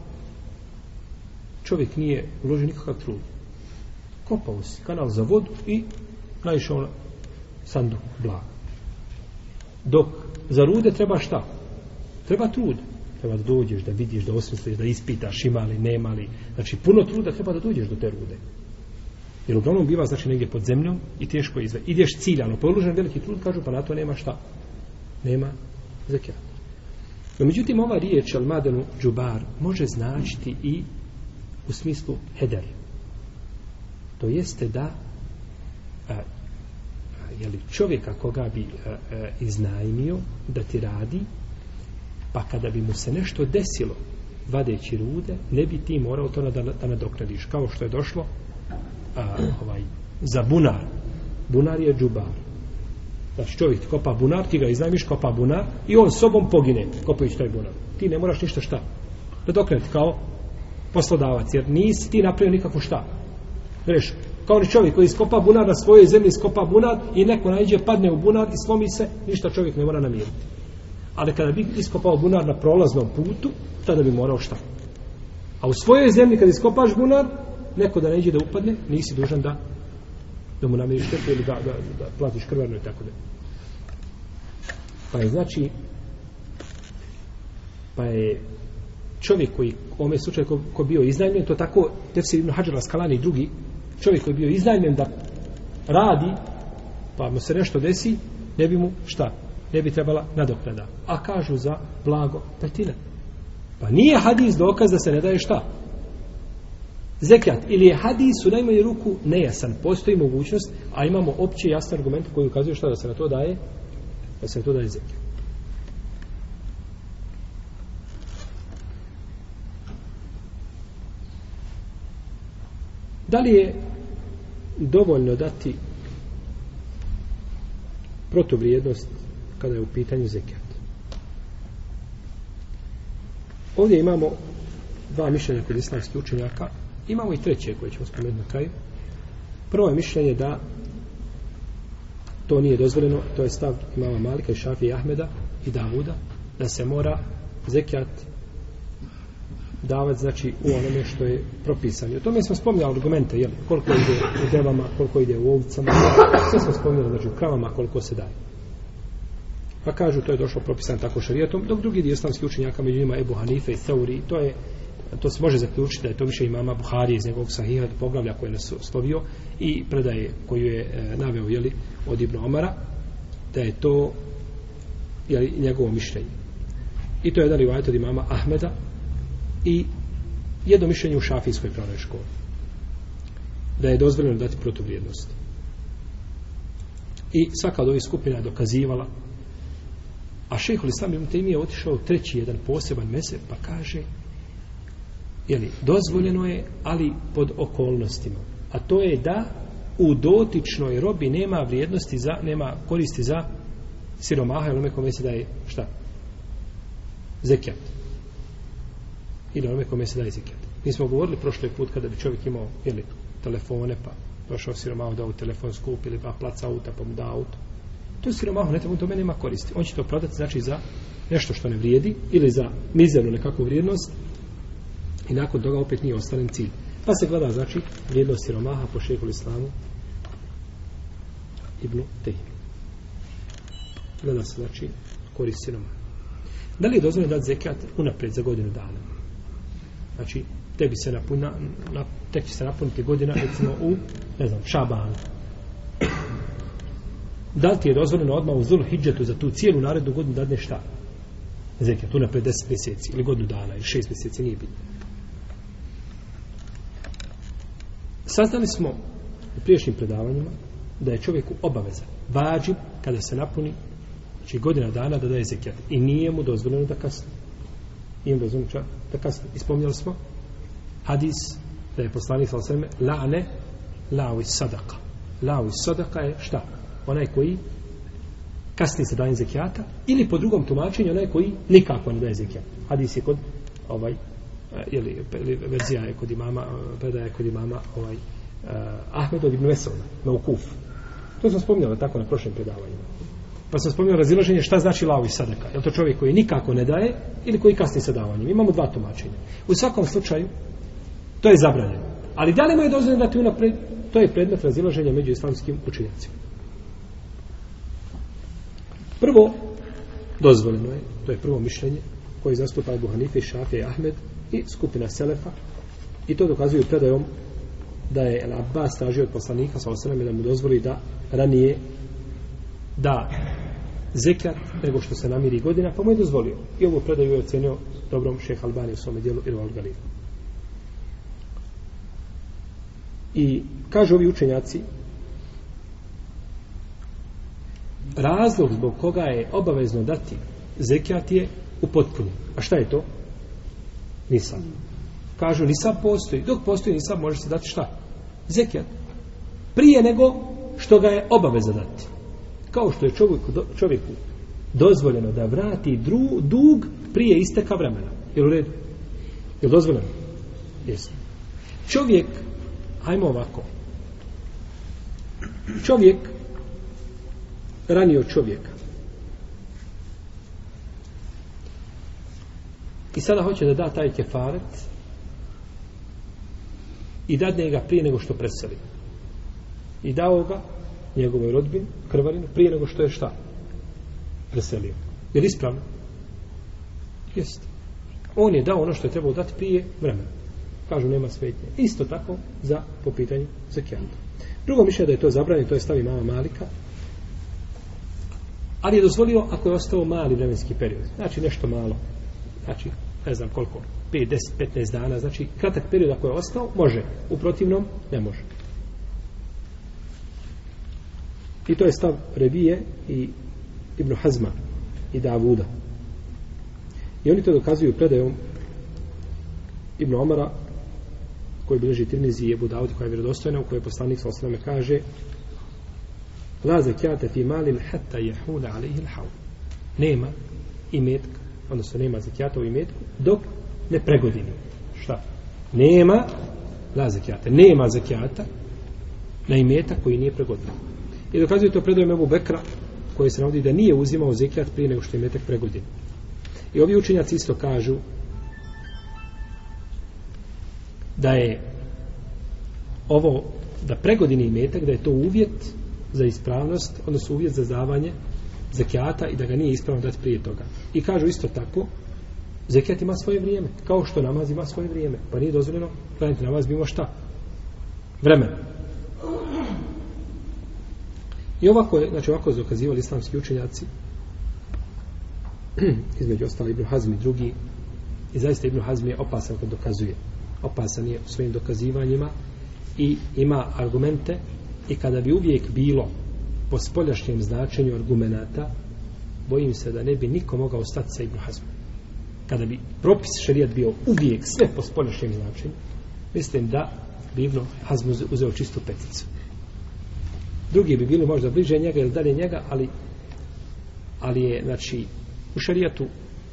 čovjek nije uložio nikakav trud. Kopao si kanal za vodu i naišao na sanduk blaga. Dok za rude treba šta? Treba trud. Treba da dođeš, da vidiš, da osmisliš, da ispitaš ima li, nema li. Znači, puno truda treba da dođeš do te rude. Jer uglavnom biva, znači, negdje pod zemljom i teško je izve. Ideš ciljano, položen veliki trud, kažu, pa na to nema šta. Nema zekijata. No, međutim, ova riječ al-madenu džubar može značiti i u smislu heder. To jeste da a, a, jeli, čovjeka koga bi a, a, iznajmio da ti radi, pa kada bi mu se nešto desilo vadeći rude, ne bi ti morao to da, da nadoknadiš. Kao što je došlo a, ovaj, za bunar. Bunar je džubar. Znači čovjek kopa bunar, ti ga iznajmiš, kopa bunar i on sobom pogine kopajući taj bunar. Ti ne moraš ništa šta. nadoknaditi kao poslodavac, jer nisi ti napravio nikakvu šta. Reš, kao ni čovjek koji iskopa bunar na svojoj zemlji, iskopa bunar i neko najđe, padne u bunar i slomi se, ništa čovjek ne mora namiriti. Ali kada bi iskopao bunar na prolaznom putu, tada bi morao šta. A u svojoj zemlji kada iskopaš bunar, neko da neđe da upadne, nisi dužan da da mu namiriš štetu ili da, da, da platiš krvarno i tako da. Pa je znači pa je čovjek koji u ovom slučaju ko, ko bio iznajmljen, to tako Tefsir ibn Hajar Askalani i drugi, čovjek koji je bio iznajmljen da radi, pa mu se nešto desi, ne bi mu šta? Ne bi trebala nadoknada. A kažu za blago petina. Pa nije hadis dokaz da se ne daje šta? Zekijat ili je hadis u najmanju ruku nejasan. Postoji mogućnost, a imamo opće jasne argumente koji ukazuju šta da se na to daje, da se na to daje zekijat. Da li je dovoljno dati protuvrijednost kada je u pitanju zekijat? Ovdje imamo dva mišljenja kod islamskih učenjaka. Imamo i treće koje ćemo spomenuti na kraju. Prvo je mišljenje da to nije dozvoljeno, to je stav imama Malika i Šafi i Ahmeda i Davuda, da se mora zekijat davati znači u onome što je propisano. O tome smo spominjali argumente, jel? koliko ide u devama, koliko ide u ovcama, sve smo spominjali, znači u kravama koliko se daje. Pa kažu, to je došlo propisano tako šarijetom, dok drugi dio islamskih učenjaka, među njima Ebu Hanife i Seuri, to je to se može zaključiti da je to više imama Buhari iz njegovog sahiha poglavlja koje je naslovio i predaje koju je e, naveo jeli, od Ibn Omara da je to jeli, njegovo mišljenje i to je jedan rivajet od imama Ahmeda i jedno mišljenje u šafijskoj pravnoj školi. Da je dozvoljeno dati protuvrijednost. I svaka od ovih skupina je dokazivala a šehol Islam ibn Taymi je otišao u treći jedan poseban mesec pa kaže jeli, dozvoljeno je ali pod okolnostima a to je da u dotičnoj robi nema vrijednosti za, nema koristi za siromaha ili kome se daje šta? Zekijat. Ili onome kome se daje zekijat. Mi smo govorili prošli put kada bi čovjek imao jeli, telefone pa došao siromahu da u telefon skupi ili pa placa auta pa mu da auto. To je siromahu, ne treba to nema koristi. On će to prodati znači za nešto što ne vrijedi ili za mizernu nekakvu vrijednost i nakon toga opet nije ostalen cilj. Pa se gleda znači vrijednost siromaha po šehu islamu Ibnu Tejmi. Gleda se znači korist siromaha. Da li je dozvoljeno dati zekat unapred za godinu dana? Znači, tebi se napuna, na, tek će se napuniti godina, recimo u, ne znam, šabanu. Da li ti je dozvoljeno odmah u Zul Hidžetu za tu cijelu narednu godinu da šta? šta? Zekat, unapred 10 mjeseci, ili godinu dana, ili 6 mjeseci, nije bitno. Saznali smo u priješnjim predavanjima da je čovjeku obaveza, vađib, kada se napuni znači godina dana da daje zekijat. I nije mu dozvoljeno da kasni. Nije mu dozvoljeno čak da kasni. Ispomnjali smo hadis da je poslanik sa osvrme la'ne la'u sadaka. La'u sadaka je šta? Onaj koji kasni sa dajem zekijata ili po drugom tumačenju onaj koji nikako ne daje zekijat. Hadis je kod ovaj eh, ili, ili verzija je kod imama eh, predaja je kod imama ovaj eh, uh, Ahmed od Ibn Veselna na Ukuf. To sam spomnjala tako na prošlim predavanjima. Pa sam spomenuo razilaženje šta znači lavi sadaka. Je to čovjek koji nikako ne daje ili koji kasni sa davanjem? Imamo dva tumačenja. U svakom slučaju, to je zabranjeno. Ali da li mu je dozvoljeno dati unapred? To je predmet razilaženja među islamskim učinjacima. Prvo, dozvoljeno je, to je prvo mišljenje, koje zastupa Abu Hanife, Šafje i Ahmed i skupina Selefa. I to dokazuju predajom da je El Abbas tražio od poslanika sa osaname da mu dozvoli da ranije da zekat nego što se namiri godina, pa mu je dozvolio. I ovo predaju je ocenio dobrom šeha Albani u svome dijelu Irval Galil. I kažu ovi učenjaci razlog zbog koga je obavezno dati zekat je u potpuni. A šta je to? Nisam. Kažu nisam postoji. Dok postoji nisam može se dati šta? Zekat. Prije nego što ga je obaveza dati kao što je čovjeku, čovjeku dozvoljeno da vrati dru, dug prije isteka vremena. Jel u redu? Je dozvoljeno? Jesu. Čovjek, hajmo ovako, čovjek ranio čovjeka. I sada hoće da da taj kefaret i dadne ga prije nego što preseli. I dao ga njegovoj rodbini, krvarinu, prije nego što je šta? Preselio. Je li ispravno? Jeste. On je dao ono što je trebalo dati prije vremena. Kažu, nema svetnje. Isto tako za po pitanju zekijanta. Drugo mišlje da je to zabranjeno, to je stavi mama Malika. Ali je dozvolio ako je ostao mali vremenski period. Znači nešto malo. Znači, ne znam koliko, 5, 10, 15 dana. Znači, kratak period ako je ostao, može. U protivnom, ne može. I to je stav Revije i Ibn Hazma i Davuda. I oni to dokazuju predajom Ibn Omara koji bliži Tirmizi i Ebu Davud koja je vjerodostojna u kojoj poslanik sa osnovne kaže La zekijate fi malin hatta jehuna alihil l'hav nema imetka odnosno nema zekijata u imetku dok ne pregodini šta? nema la zekijata. nema zekijata na imeta koji nije pregodinio I dokazuje to predajem Ebu Bekra, koji se navodi da nije uzimao zekijat prije nego što je metak pregodin. I ovi učenjaci isto kažu da je ovo, da pregodini metak, da je to uvjet za ispravnost, odnosno uvjet za davanje zekijata i da ga nije ispravno dati prije toga. I kažu isto tako, zekijat ima svoje vrijeme, kao što namaz ima svoje vrijeme. Pa nije dozvoljeno, klanjati namaz bimo šta? Vremena. I ovako je, znači ovako su dokazivali islamski učenjaci. [clears throat] Između ostala Ibn Hazmi drugi. I zaista Ibn Hazmi je opasan kad dokazuje. opasan je u svojim dokazivanjima i ima argumente. I kada bi uvijek bilo po spoljašnjem značenju argumenata bojim se da ne bi niko mogao stati sa Ibn Hazmom. Kada bi propis šerijat bio uvijek sve po spoljašnjem značenju mislim da bi Ibn Hazm uzeo čistu peticu drugi bi bili možda bliže njega ili dalje njega ali ali je znači u šarijatu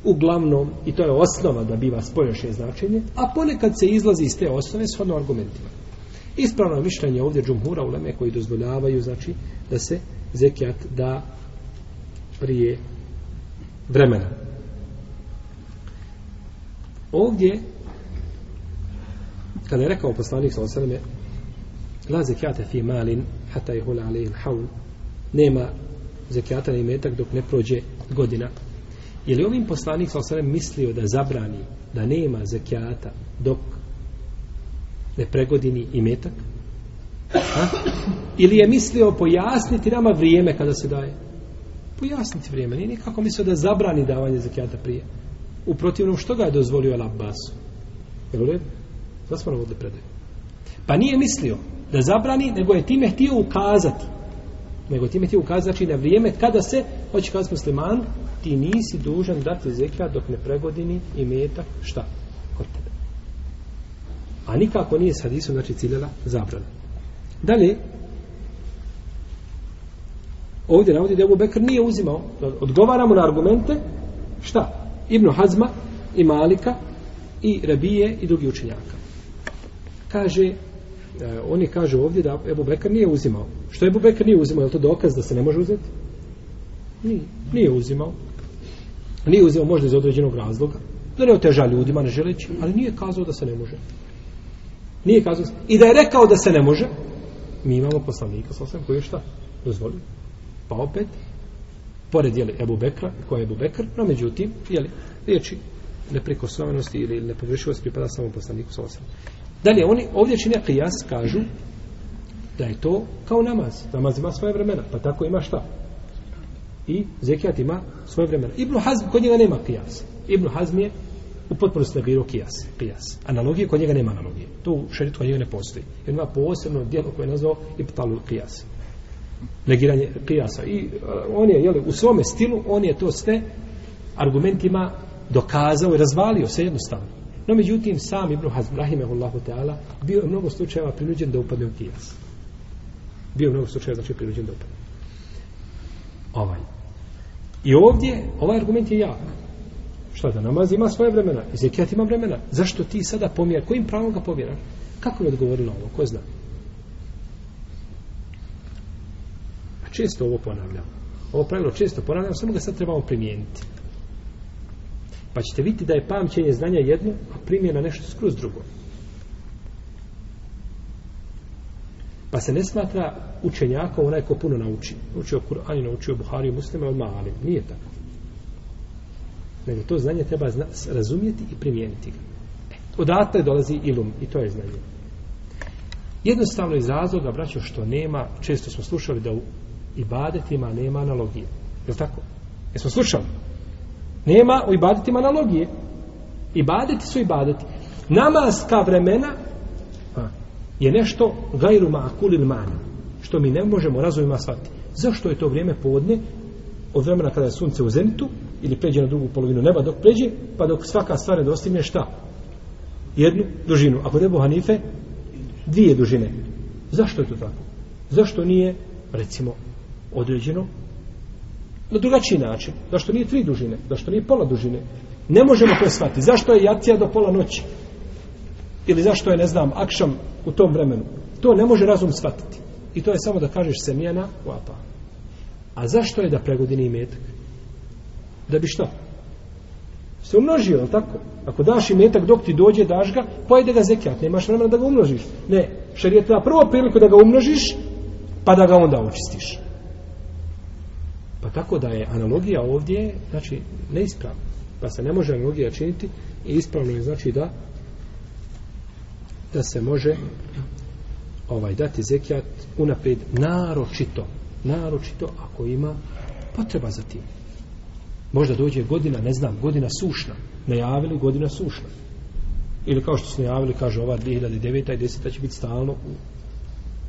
uglavnom i to je osnova da biva spoljašnje značenje a ponekad se izlazi iz te osnove shodno argumentima. Ispravno mišljenje ovdje džumhura u leme koji dozvoljavaju znači da se zekijat da prije vremena. Ovdje kada je rekao poslanik sa osaleme la zekijate fi malin hata je hula alejim haul. Nema zekijata na imetak dok ne prođe godina. Je li ovim poslanik sa osrem mislio da zabrani da nema zekijata dok ne pregodini imetak? Ha? ili je mislio pojasniti nama vrijeme kada se daje? Pojasniti vrijeme. Nije nikako mislio da zabrani davanje zekijata prije. U protivnom što ga je dozvolio Al Abbasu? Je li redu? smo navodili predaju. Pa nije mislio da zabrani, nego je time htio ukazati. Nego time htio ukazati, znači na vrijeme kada se, hoće kazati musliman, ti nisi dužan dati zekijat dok ne pregodini i metak, šta? Kod tebe. A nikako nije s hadisom, znači ciljela zabrana. Dalje, ovdje navodi da Ebu Bekr nije uzimao, odgovaramo na argumente, šta? Ibnu Hazma i Malika i Rabije i drugi učenjaka kaže e, oni kažu ovdje da Ebu Bekr nije uzimao. Što Ebu Bekr nije uzimao? Je to dokaz da se ne može uzeti? Nije, nije uzimao. Nije uzimao možda iz određenog razloga. Da ne oteža ljudima, ne želeći, ali nije kazao da se ne može. Nije kazao. I da je rekao da se ne može, mi imamo poslanika sa osam koji je šta? Dozvolio. Pa opet, pored jeli Ebu Bekra, koja je Ebu Bekr, no međutim, jeli, riječi neprikosnovenosti ili nepogrešivosti pripada samo poslaniku sa osam. Dalje, oni ovdje čine kijas, kažu da je to kao namaz. Namaz ima svoje vremena, pa tako ima šta? I zekijat ima svoje vremena. Ibn Hazm, kod njega nema kijas. Ibn Hazm je u potpunosti nabiro kijas. kijas. Analogije, kod njega nema analogije. To u šeritu kod njega ne postoji. Jer ima posebno dijelo koje je nazvao Ibtalu kijas. Negiranje kijasa. I uh, on je, jeli, u svome stilu, on je to sve argumentima dokazao i razvalio se jednostavno. No, međutim, sam Ibn Hazm, rahimehullahu ta'ala, bio je mnogo slučajeva prinuđen da upadne u kijas. Bio je mnogo slučajeva, znači, prinuđen da upadne. Ovaj. I ovdje, ovaj argument je jak. Šta da namaz ima svoje vremena, i zekijat ima vremena. Zašto ti sada pomjer, kojim pravom ga pomjeraš? Kako je odgovorilo ovo, ko zna? A često ovo ponavljam. Ovo pravilo često ponavljam, samo ga sad trebamo primijeniti. Pa ćete vidjeti da je pamćenje znanja jedno, a primjena nešto skroz drugo. Pa se ne smatra učenjaka onaj ko puno nauči. Učio Kur'an i naučio Buhari i muslima od mali. Nije tako. Nego to znanje treba zna, razumijeti i primijeniti ga. E, odatle dolazi ilum i to je znanje. Jednostavno iz razloga, braćo, što nema, često smo slušali da u ibadetima nema analogije. Je li tako? Jesmo slušali? Nema u ibadetima analogije. Ibadeti su ibadeti. Namaska vremena a, je nešto gajru ma'kulil ma'na. Što mi ne možemo razumima shvatiti. Zašto je to vrijeme podne od vremena kada je sunce u zenitu ili pređe na drugu polovinu neba dok pređe, pa dok svaka stvar ne dostigne šta? Jednu dužinu. Ako nebo Hanife, dvije dužine. Zašto je to tako? Zašto nije, recimo, određeno na drugačiji način. Zašto nije tri dužine? Zašto nije pola dužine? Ne možemo to shvatiti. Zašto je jacija do pola noći? Ili zašto je, ne znam, akšam u tom vremenu? To ne može razum shvatiti. I to je samo da kažeš semjena u apa. A zašto je da pregodini imetak? Da bi što? Se umnožio, ali tako? Ako daš imetak dok ti dođe, daš ga, pojede ga zekijat. Nemaš vremena da ga umnožiš. Ne, šarijet prvo priliku da ga umnožiš, pa da ga onda očistiš. Pa tako da je analogija ovdje, znači, neispravna. Pa se ne može analogija činiti i ispravno je znači da da se može ovaj dati zekijat unaprijed naročito naročito ako ima potreba za tim možda dođe godina, ne znam, godina sušna najavili godina sušna Ili kao što su najavili, kaže ova 2009. i 10. će biti stalno u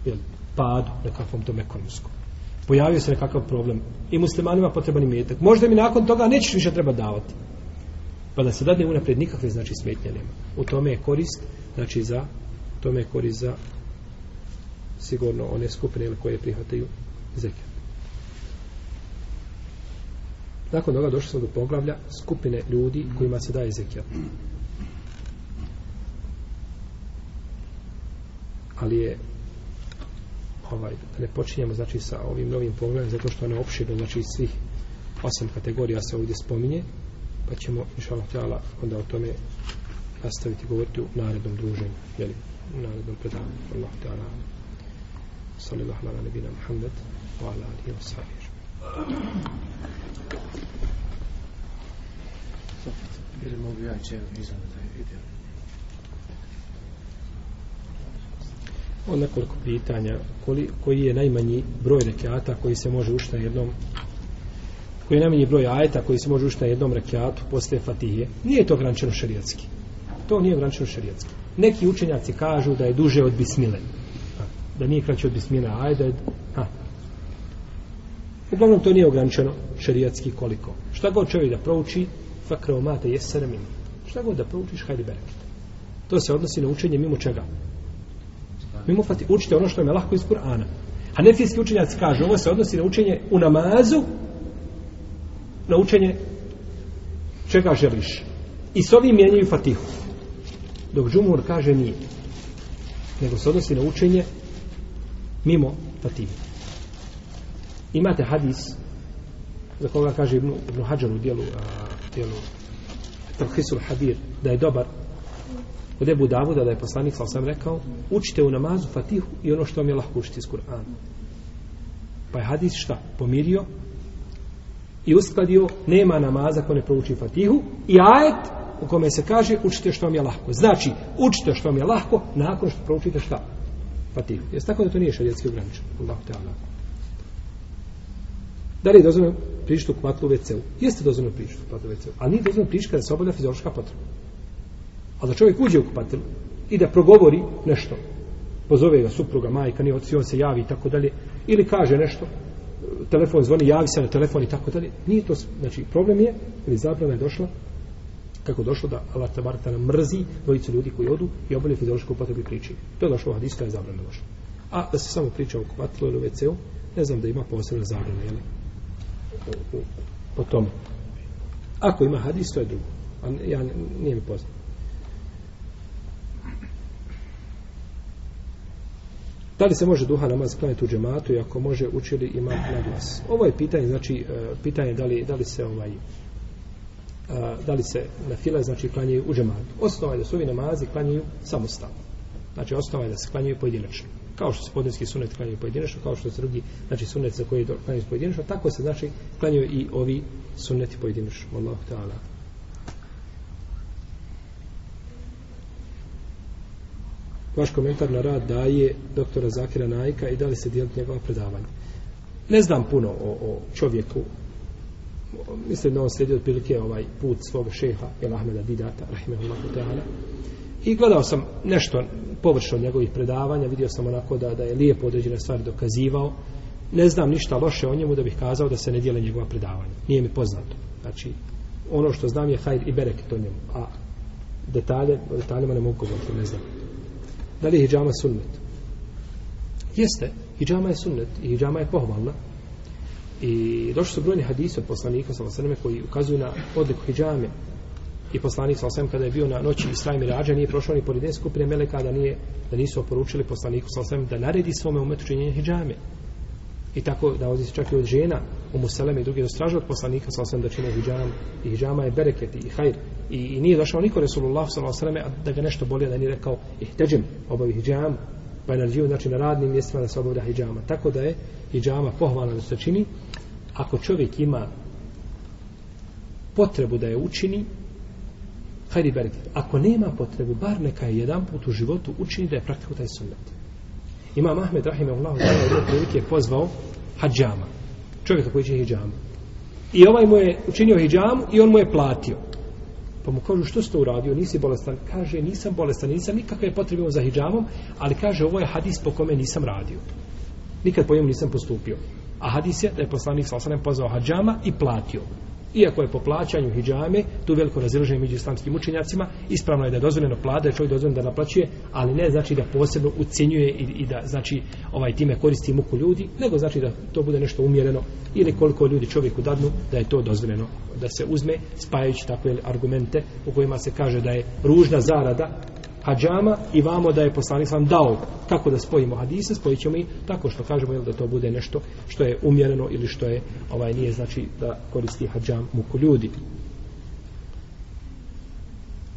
jel, padu nekakvom tom ekonomskom. Pojavio se nekakav problem. I muslimanima potreban imetak. Možda mi nakon toga nećeš više treba davati. Pa da se dadne unaprijed nikakve znači smetnje nema. U tome je korist, znači za tome je korist za sigurno one skupine koje prihvataju zekijat. Nakon toga došli smo do poglavlja skupine ljudi kojima se daje zekijat. Ali je ovaj, da ne počinjemo znači sa ovim novim pogledom zato što ono opširno znači svih osam kategorija se ovdje spominje pa ćemo inšallah tjala onda o tome nastaviti govoriti u narednom druženju jeli, u narednom predavanju Allah ta'ala sallallahu ala nabina Muhammed wa ala alihi wa sahbihi Ili mogu ja izvan. On nekoliko pitanja. Koli, koji je najmanji broj rekiata koji se može ušti na jednom koji je najmanji broj ajeta koji se može ušti na jednom rekiatu posle Fatihe? Nije to ograničeno šerijatski. To nije ograničeno šerijatski. Neki učenjaci kažu da je duže od bismile. Da nije kraće od bismile ajda je ha. uglavnom to nije ograničeno šerijatski koliko. Šta god čovjek da prouči fakrao mate jesere šta god da proučiš hajde bereket. To se odnosi na učenje mimo čega? Mimo fati, učite ono što je lahko iz Kur'ana. A učenjaci kažu, ovo se odnosi na učenje u namazu, na učenje čega želiš. I s ovim mijenjaju fatihu. Dok džumur kaže nije. Nego se odnosi na učenje mimo fatihu. Imate hadis za koga kaže Ibn, Ibn Hajar u dijelu, a, dijelu Tarhisul Hadir, da je dobar Kod Ebu Davuda da je poslanik sal sam rekao učite u namazu fatihu i ono što vam je lahko učiti iz Kur'ana. Pa je hadis šta? Pomirio i uskladio nema namaza ko ne prouči fatihu i ajet u kome se kaže učite što vam je lahko. Znači, učite što vam je lahko nakon što proučite šta? Fatihu. Jesi tako da to nije šarijetski ograničen? Allah te Allah. Da li je dozvoljeno prištu k WC-u? Jeste dozvoljeno prištu k vatlu WC-u, ali nije dozvoljeno prištu kada se obavlja fiziološka potreba. A da čovjek uđe u kupatilo i da progovori nešto, pozove ga supruga, majka, nije oci, on se javi i tako dalje, ili kaže nešto, telefon zvoni, javi se na telefon i tako dalje, nije to, znači problem je, ili zabrana je došla, kako došlo da Allah tabarata nam mrzi dvojicu ljudi koji odu i obolje fiziološku upotrebu i priči. To je došlo u hadiska je zabrana došla. A da se samo priča o kupatilu ili WC-u, ne znam da ima posebna zabrana, jel? Po tome. Ako ima hadis, to je drugo. A ja, nije mi poznat. Da li se može duha namaz klanjati u džematu i ako može učili ima na glas? Ovo je pitanje, znači, e, pitanje da li, da li se ovaj, e, da li se na file, znači, klanjaju u džematu. Osnova je da su ovi namazi klanjaju samostalno. Znači, osnova je da se klanjaju pojedinačno. Kao što se podneski sunet klanjaju pojedinačno, kao što se drugi, znači, sunet za koji klanjaju pojedinačno, tako se, znači, klanjaju i ovi suneti pojedinačno. Allahu ta'ala. Vaš komentar na rad daje doktora Zakira Najka i da li se dijeliti njegova predavanja. Ne znam puno o, o čovjeku, mislim da on slijedi otprilike ovaj put svog šeha, El Ahmeda Bidata, rahimahullahu ta'ala. I gledao sam nešto površno od njegovih predavanja, vidio sam onako da, da je lijepo određene stvari dokazivao. Ne znam ništa loše o njemu da bih kazao da se ne dijele njegova predavanja. Nije mi poznato. Znači, ono što znam je hajr i bereket o njemu, a detalje, o detaljima ne mogu govoriti, ne znam. Da li je hijjama sunnet? Jeste, hijjama je sunnet i hijjama je pohvalna. I došli su brojni hadisi od poslanika s.a.v. koji ukazuju na odliku hijjame. I poslanik s.a.v. kada je bio na noći Isra i Mirađa nije prošao ni pored skupine meleka da, nije, da nisu oporučili poslaniku s.a.v. da naredi svome umetu činjenje hijjame. I tako da ovdje se čak i od žena u Museleme i drugi dostraže od poslanika s.a.v. da čine hijjam. I hijjama je bereket i hajr. I, i nije došao niko Resulullah s.a.v. da ga nešto bolje da nije rekao ihteđem obavi hijjam. Pa je znači na radnim mjestima da se obavlja hijjama. Tako da je hijjama pohvalna da se čini. Ako čovjek ima potrebu da je učini, hajri bereket. Ako nema potrebu, bar neka je jedan put u životu učini da je praktiko taj sunnet. Imam Ahmed Rahimahullah je jedne prilike pozvao hađama. Čovjeka koji će hijjama. I ovaj mu je učinio hijjamu i on mu je platio. Pa mu kažu, što si to uradio, nisi bolestan? Kaže, nisam bolestan, nisam nikakve potrebe za hijđamom, ali kaže, ovo je hadis po kome nisam radio. Nikad po njemu nisam postupio. A hadis je da je poslanik sa osanem pozvao hađama i platio. Iako je po plaćanju hijjame, tu veliko razilaženje među islamskim učenjacima, ispravno je da je dozvoljeno plada, da je čovjek dozvoljeno da naplaćuje, ali ne znači da posebno ucenjuje i, i da znači ovaj time koristi muku ljudi, nego znači da to bude nešto umjereno ili koliko ljudi čovjeku dadnu da je to dozvoljeno da se uzme spajajući takve argumente u kojima se kaže da je ružna zarada hađama i vamo da je poslanik sam dao kako da spojimo hadise, spojit ćemo i tako što kažemo jel, da to bude nešto što je umjereno ili što je ovaj nije znači da koristi hađam muku ljudi.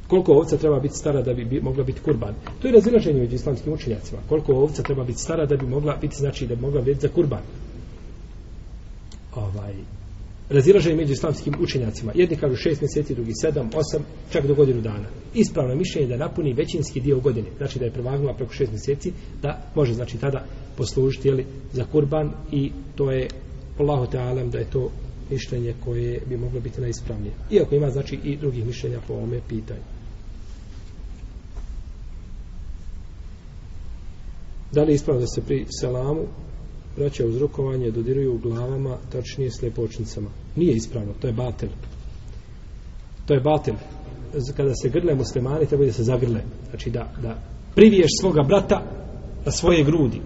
Koliko ovca treba biti stara da bi, bi mogla biti kurban? To je razilaženje među islamskim učenjacima. Koliko ovca treba biti stara da bi mogla biti znači da bi mogla biti za kurban? Ovaj, razilaženje među islamskim učenjacima. Jedni kažu šest mjeseci, drugi sedam, osam, čak do godinu dana. Ispravno mišljenje da napuni većinski dio godine, znači da je prevagnula preko šest mjeseci, da može znači tada poslužiti jeli, za kurban i to je Allahu te alam da je to mišljenje koje bi moglo biti najispravnije. Iako ima znači i drugih mišljenja po ovome pitanju. Da li je ispravno da se pri selamu braća uz rukovanje dodiruju glavama, tačnije slepočnicama. Nije ispravno, to je batel. To je batel. Kada se grle muslimani, treba da se zagrle. Znači da, da priviješ svoga brata na svoje grudi.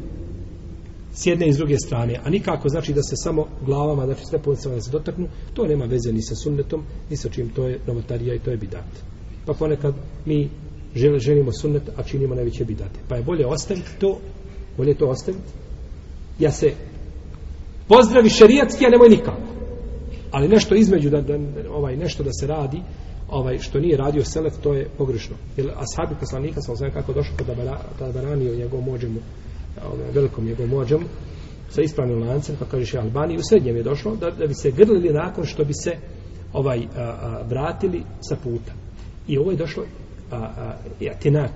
S jedne i s druge strane. A nikako znači da se samo glavama, znači slepočnicama da se dotaknu. To nema veze ni sa sunnetom, ni sa čim. To je novotarija i to je bidat. Pa ponekad mi želimo sunnet, a činimo najveće bidate. Pa je bolje ostaviti to, bolje to ostaviti, ja se pozdravi šerijatski, a nemoj nikako. Ali nešto između, da, da, ovaj, nešto da se radi, ovaj, što nije radio Selef, to je pogrešno. Jer ashabi poslanika, sam znam kako došao kod da barani o njegovom mođemu, ovaj, velikom njegovom mođemu, sa ispravnim lancem, pa kažeš Albani, u srednjem je došlo, da, da bi se grlili nakon što bi se ovaj a, a, vratili sa puta. I ovo je došlo a, a, jatenak,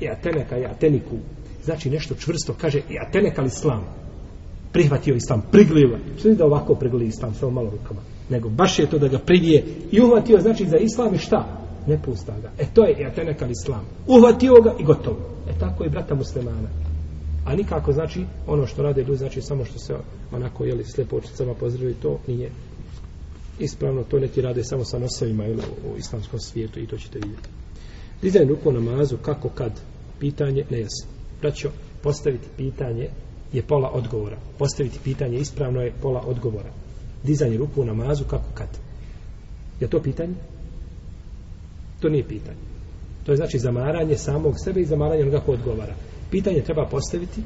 jateneka, jateniku, znači nešto čvrsto, kaže jatenek al islam, prihvatio islam, priglila. Što da ovako priglili islam, samo malo rukama. Nego baš je to da ga prigije i uhvatio, znači za islam i šta? Ne pusta ga. E to je jatenekal islam. Uhvatio ga i gotovo. E tako je brata muslimana. A nikako znači ono što rade ljudi, znači samo što se onako jeli slepo očicama pozdravili, to nije ispravno. To neki rade samo sa nosovima ili u islamskom svijetu i to ćete vidjeti. Dizajn ruku namazu, kako kad? Pitanje, nejasno. Braćo, postaviti pitanje je pola odgovora. Postaviti pitanje ispravno je pola odgovora. Dizanje ruku u namazu kako kad? Je to pitanje? To nije pitanje. To je znači zamaranje samog sebe i zamaranje onoga ko odgovara. Pitanje treba postaviti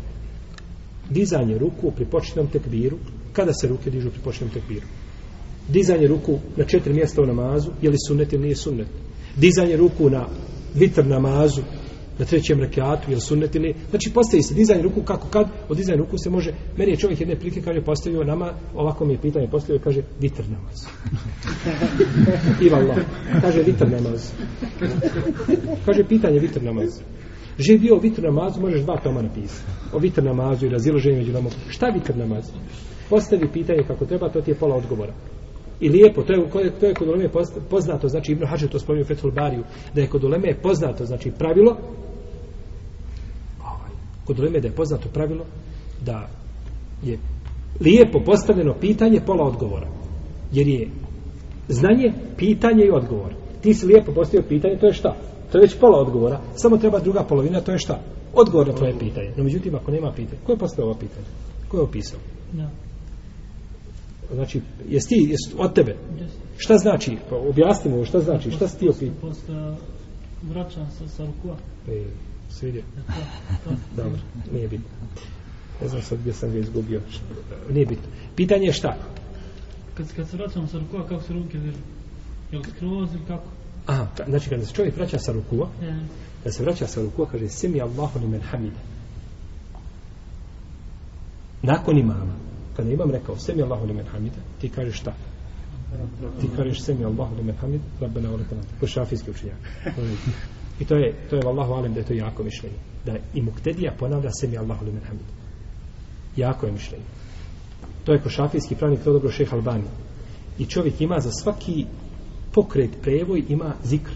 dizanje ruku pri početnom tekbiru. Kada se ruke dižu pri početnom tekbiru? Dizanje ruku na četiri mjesta u namazu, je li sunnet ili nije sunnet? Dizanje ruku na vitr namazu, na trećem rekiatu ili sunnet ili znači postavi se dizajn ruku kako kad od dizajn ruku se može. Meni je čovjek jedne prilike kaže postavio nama ovako mi je pitanje postavio kaže vitr namaz. [laughs] I Allah. Kaže vitr namaz. Kaže pitanje vitr namaz. Že bio vitr namaz možeš dva toma napisati. O vitr namazu i raziloženju među nama. Šta vitr namaz? Postavi pitanje kako treba to ti je pola odgovora. I lijepo, to je, to je kod uleme poznato, znači Ibn Hađer to spomenuo u Fethul Bariju, da je kod uleme poznato, znači pravilo, kod uleme da je poznato pravilo, da je lijepo postavljeno pitanje pola odgovora. Jer je znanje, pitanje i odgovor. Ti si lijepo postavio pitanje, to je šta? To je već pola odgovora. Samo treba druga polovina, to je šta? Odgovor na tvoje pitanje. No, međutim, ako nema pitanja, ko je postavio ovo pitanje? Ko je opisao? No. Znači, jesi ti, jesi od tebe? Šta znači? Pa objasni mu, šta znači? Šta si ti opitao? Posle vraćam se sa rukua. E, svidio. Dobro, nije bitno. Ne znam sad gdje sam ga izgubio. Nije bitno. Pitanje je šta? Kad, kad se vraćam sa rukua, kako se ruke vežu? Je li skroz ili kako? Aha, znači kada se čovjek vraća sa rukua, yeah. kada se vraća sa rukua, kaže Semi Allahu li hamide. Nakon imama, kada imam rekao Semi Allahu li hamide, ti kažeš šta? Ti kažeš Semi Allahu li men hamide, Rabbena hamd. To je šafijski učenjak. I to je, to je vallahu alem da je to jako mišljenje. Da i muktedija ponavlja se mi Allahu limen hamid. Jako je mišljenje. To je ko šafijski pravnik, to dobro šeh Albani. I čovjek ima za svaki pokret prevoj ima zikr.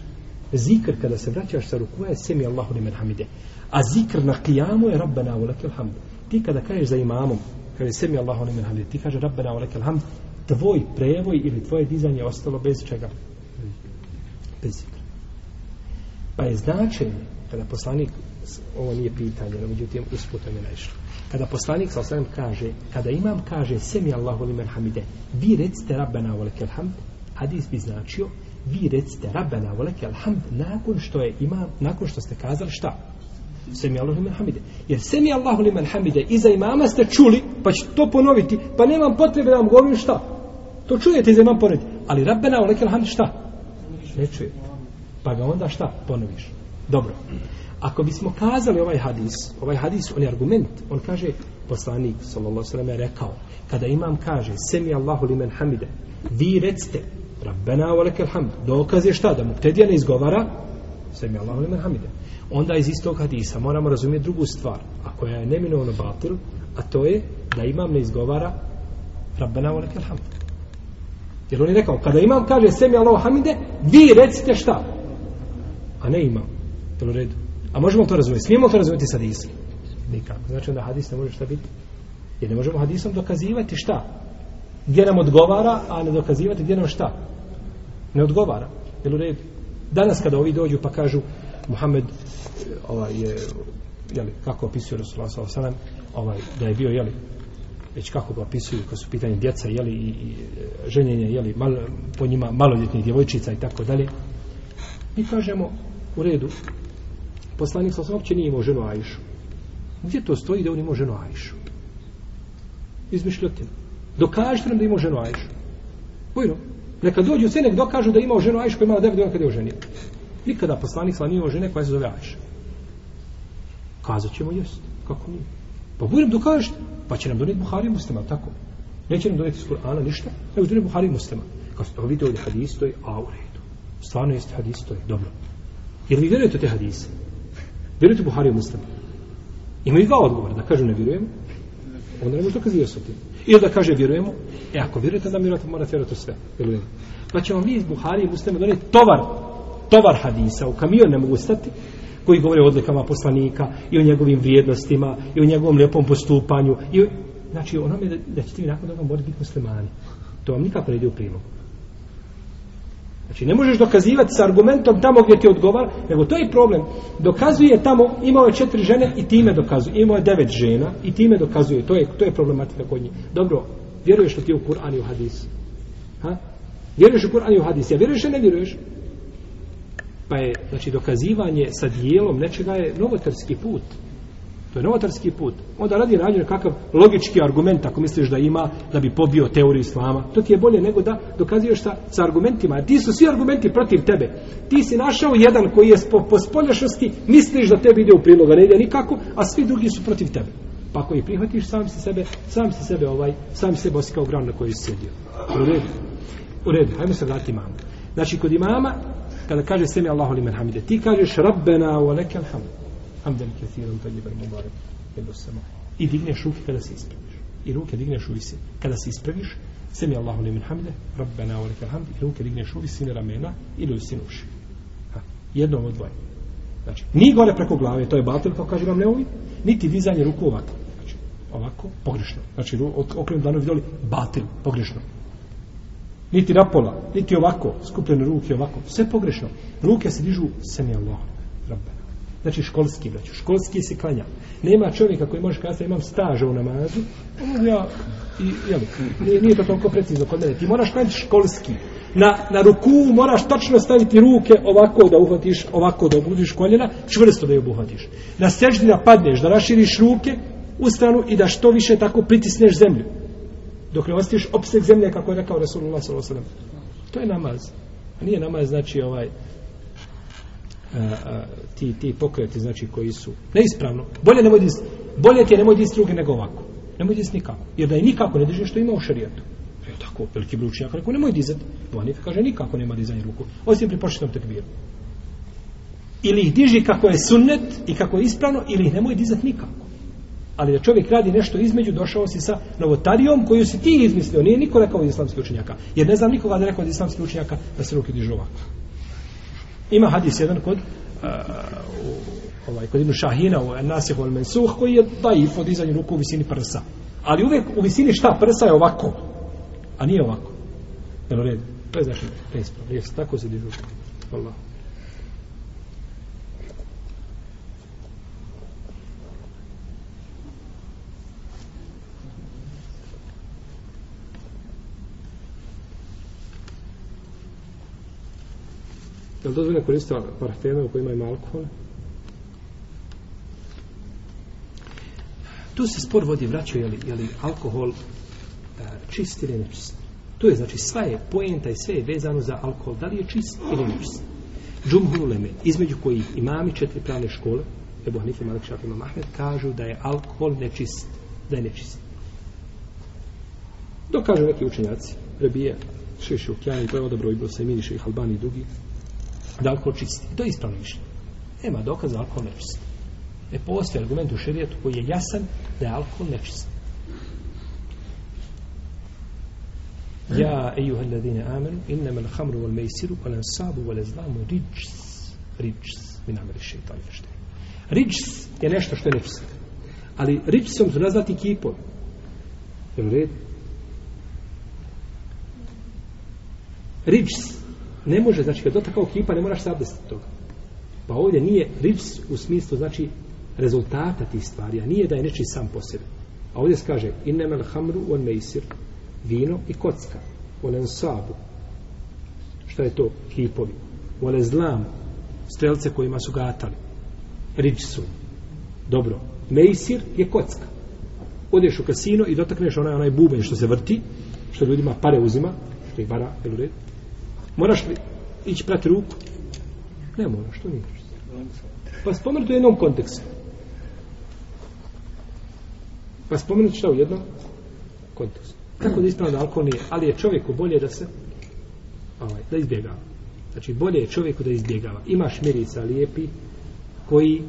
Zikr kada se vraćaš sa rukua je semi Allahu limen hamide. A zikr na qiyamu je Rabbana u lakal hamd. Ti kada kažeš za imamom, kaže semi Allahu limen hamide, ti kaže Rabbana u lakal hamd, tvoj prevoj ili tvoje dizanje je ostalo bez čega? Bez zikra. Pa je značenje, kada poslanik, ovo nije pitanje, no međutim usputom je naišlo. Kada poslanik sa osvijem kaže, kada imam kaže semi Allahu limen hamide, vi recite Rabbena wa hamd, hadis bi značio, vi recite Rabbena wa lakal hamd nakon što je imam, nakon što ste kazali šta? Semi Allahu limen hamide. Jer semi Allahu limen hamide iza imama ste čuli, pa ću to ponoviti, pa nemam potrebe da vam govorim šta. To čujete iza imam ponoviti. Ali Rabbena wa hamd šta? Ne čujete. Pa ga onda šta? Ponoviš. Dobro. Ako bismo kazali ovaj hadis, ovaj hadis, on je argument, on kaže, poslanik, sallallahu sallam, je rekao, kada imam kaže, semi Allahu limen hamide, vi recite, Rabbena velekel hamd, dokaz je šta, da mubtedija ne izgovara, semi Allahu limen hamide. Onda iz istog hadisa moramo razumjeti drugu stvar, a koja je neminovno batil, a to je da imam ne izgovara Rabbena velekel hamd. Jer on je rekao, kada imam kaže semi Allahu hamide, vi recite šta? A ne imam. Jel u redu. A možemo to razumjeti? Smijemo to razumjeti sa hadisom? Nikako. Znači onda hadis ne može šta biti? Jer ne možemo hadisom dokazivati šta? Gdje nam odgovara, a ne dokazivati gdje nam šta? Ne odgovara. Jel u redu? Danas kada ovi dođu pa kažu Muhammed ovaj je jeli, kako opisuje Rasulullah sallallahu ovaj da je bio jeli već kako ga opisuju kad su pitanje djeca jeli i, i e, ženjenje jeli mal, po njima maloljetnih djevojčica i tako dalje mi kažemo u redu poslanik sa uopće nije imao ženu Ajšu. Gdje to stoji da on imao ženu Ajšu? Izmišljotina. Dokažite nam da imao ženu Ajšu. Bojno. Neka dođu sve, nek dokažu da imao ženu Ajšu koja pa imala devet godina kada je oženio. Nikada poslanik sa nije imao žene koja se zove Ajša. Kazat ćemo jest. Kako nije? Pa budem dokažite. Pa će nam doneti Buhari muslima, tako? Neće nam doneti iz Kur'ana ništa, nego doneti Buhari muslima. Kao što vidite ovdje hadis, to je a u redu. Stvarno jeste hadis, to je dobro. Jer vi vjerujete te hadise? Vjerujete Buhari i Muslim? Imaju dva odgovora. Da kažu ne vjerujemo, onda ne može dokazivati sa tim. Ili da kaže vjerujemo, e ako vjerujete, da morate, morate vjerujete sve. Vjerujemo. Pa ćemo mi iz Buhari i Muslima donijeti tovar, tovar hadisa, u kamion ne mogu stati, koji govore o odlikama poslanika i o njegovim vrijednostima i o njegovom lijepom postupanju. I o, znači, onome da, da ćete vi nakon toga morati biti muslimani. To vam nikako ne ide u prilog. Znači, ne možeš dokazivati sa argumentom tamo gdje ti odgovara, nego to je problem. Dokazuje tamo, imao je četiri žene i time dokazuje. Imao je devet žena i time dokazuje. To je, to je problematika kod njih. Dobro, vjeruješ li ti u Kur'an i u hadis? Ha? Vjeruješ u Kur'an i u hadis? Ja vjeruješ ili ne vjeruješ? Pa je, znači, dokazivanje sa dijelom nečega je novotarski put. To je novotarski put. Onda radi rađen kakav logički argument, ako misliš da ima, da bi pobio teoriju islama. To ti je bolje nego da dokazuješ sa, sa argumentima. A ti su svi argumenti protiv tebe. Ti si našao jedan koji je po, po spoljašnosti, misliš da tebi ide u priloga, ne ide nikako, a svi drugi su protiv tebe. Pa ako ih prihvatiš, sam si sebe, sam si sebe ovaj, sam si sebe osikao gran na kojoj si sjedio. U redu. U redu. Hajmo se vratiti imamu. Znači, kod imama, kada kaže semi Allahu li hamide, ti kažeš Rabbena wa lekel hamd hamdan kathiran tayyiban mubarak ilo sama i digneš ruke kada se ispraviš. I ruke digneš u visini kada se ispraviš sami Allahu limen hamde rabbana wa lakal hamd i ruke digneš u visini ramena ili u visini uši. Ha. jedno od dvoje. Znači ni gore preko glave to je batil kao kaže vam ne uvi. Niti dizanje ruku ovako. Znači ovako pogrešno. Znači okrenu dlanovi vidjeli batil pogrešno. Niti napola, niti ovako, skupljene ruke ovako, sve pogrešno. Ruke se dižu, sami Allah. Znači školski, znači Školski se klanja. Nema čovjeka koji može kazati imam staža u namazu. Ja, i, jel, nije, nije to toliko precizno kod mene. Ti moraš klanjati školski. Na, na ruku moraš tačno staviti ruke ovako da uhvatiš, ovako da obudiš koljena, čvrsto da je obuhvatiš. Na seždi da padneš, da raširiš ruke u stranu i da što više tako pritisneš zemlju. Dok ne ostiš opseg zemlje, kako je rekao Rasulullah s.a.v. To je namaz. A nije namaz, znači, ovaj, ti, ti pokreti, znači, koji su neispravno. Bolje nemoj dis, bolje ti je nemoj dis druge nego ovako. Nemoj dis nikako. Jer da je nikako ne držiš što ima u šarijetu. E tako, veliki bručnjak, rekao, nemoj dizati. Pa Vanif kaže, nikako nema dizanje ruku. Osim pri početnom tekbiru. Ili ih diži kako je sunnet i kako je ispravno, ili ih nemoj dizati nikako. Ali da čovjek radi nešto između, došao si sa novotarijom koju si ti izmislio. Nije niko rekao od islamskih učenjaka. Jer ne znam nikoga da rekao od islamskih učenjaka da se ruke dižu ovako. Ima hadis jedan kod uh, ovaj, kod Ibn Šahina u Nasih al Mensuh koji je daif od izanju ruku u visini prsa. Ali uvijek u visini šta prsa je ovako. A nije ovako. Jel u redu? To je znači neispravno. Jesi, tako se dižu. Allah. Je li dozvoljeno koristiti parfeme u kojima ima alkohol? Tu se spor vodi vraćaju je li, je li alkohol e, čist ili nečist. Tu je, znači, sva je poenta i sve je vezano za alkohol. Da li je čist ili nečist? Džumhur uleme, između kojih imami četiri pravne škole, Ebu Hanife, Malik Šafi, Imam Ahmed, kažu da je alkohol nečist. Da je nečist. Dok kažu neki učenjaci, Rebija, Šeši Ukjani, to je odabro Ibro Semini, Šeši Albani i drugi, da alkohol čisti. To je ispravno mišljenje. Nema dokaza da alkohol nečist. Ne postoji argument u šerijetu koji je jasan da je alkohol nečist. Ja, ejuha alladine amenu, innama l'hamru wal mejsiru, wal ansabu, wal ezlamu, riđs, riđs, min ameli šeitani fešte. Riđs je nešto što je nečist. Ali riđsom su nazvati kipovi. Jel u redu? Riđs ne može, znači kad dotakao kipa ne moraš se abdestiti toga. Pa ovdje nije rips u smislu znači rezultata tih stvari, a nije da je neči sam po sebi. A ovdje se kaže innemel hamru on mejsir, vino i kocka on sabu šta je to? Kipovi. On zlam strelce kojima su gatali Ričsu. dobro. Mejsir je kocka. Odeš u kasino i dotakneš onaj, onaj buben što se vrti što ljudima pare uzima što ih bara, jel u redu? Moraš li ići prati ruku? Ne moraš, to nije. Pa spomenuti u jednom kontekstu. Pa spomenuti šta u jednom kontekstu. Tako da ispravno da alkohol nije, ali je čovjeku bolje da se ovaj, da izbjegava. Znači, bolje je čovjeku da izbjegava. Imaš mirica lijepi koji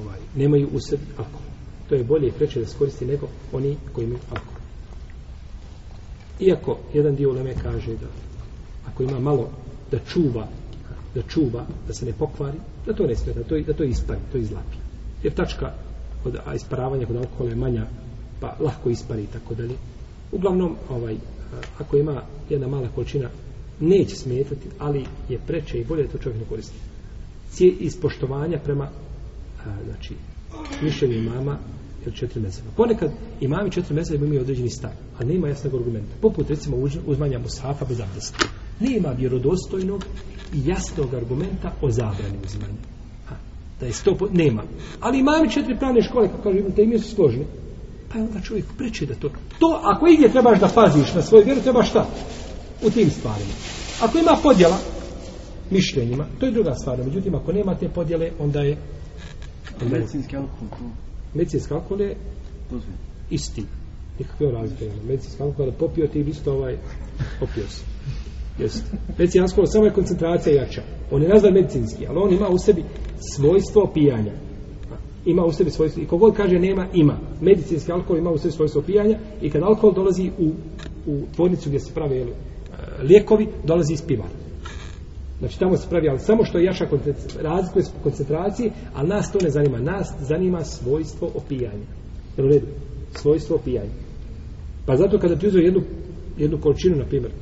ovaj, nemaju u sebi alkohol. To je bolje i preče da skoristi nego oni koji imaju alkohol. Iako jedan dio uleme kaže da ako ima malo da čuva, da čuva, da se ne pokvari, da to ne smije, da to, da to ispari, to izlapi. Jer tačka kod a isparavanja kod alkohola je manja, pa lahko ispari i tako dalje. Uglavnom, ovaj, ako ima jedna mala količina, neće smetati, ali je preče i bolje da to čovjek ne koristi. Cije ispoštovanja prema a, znači, mišljenju mama ili četiri mezeba. Ponekad imami četiri mezeba imaju određeni stav, a nema jasnog argumenta. Poput recimo uzmanja mushafa bez abdesta. Nema vjerodostojnog i jasnog argumenta o zabrani uzmanja. Ha, da je sto, nema. Ali imami četiri pravne škole, kako kaže Ibn im su složni. Pa je onda čovjek preče da to... To, ako igdje trebaš da paziš na svoju vjeru, treba šta? U tim stvarima. Ako ima podjela mišljenjima, to je druga stvar. Međutim, ako nema te podjele, onda je... Medicinski alkohol, to medicinski alkohol je isti. Nikakve razlike. Medicinski alkohol da popio ti isto ovaj popio se. Jest. Medicinski alkohol samo je koncentracija jača. On je nazvan medicinski, ali on ima u sebi svojstvo pijanja. Ima u sebi svojstvo. I kogod kaže nema, ima. Medicinski alkohol ima u sebi svojstvo pijanja i kad alkohol dolazi u, u tvornicu gdje se prave jeli, lijekovi, dolazi iz pivara. Znači tamo se pravi, ali samo što je jaša razlikuje po koncentraciji, ali nas to ne zanima. Nas zanima svojstvo opijanja. Jel u redu? Svojstvo opijanja. Pa zato kada ti uzeo jednu, jednu količinu, na primjer,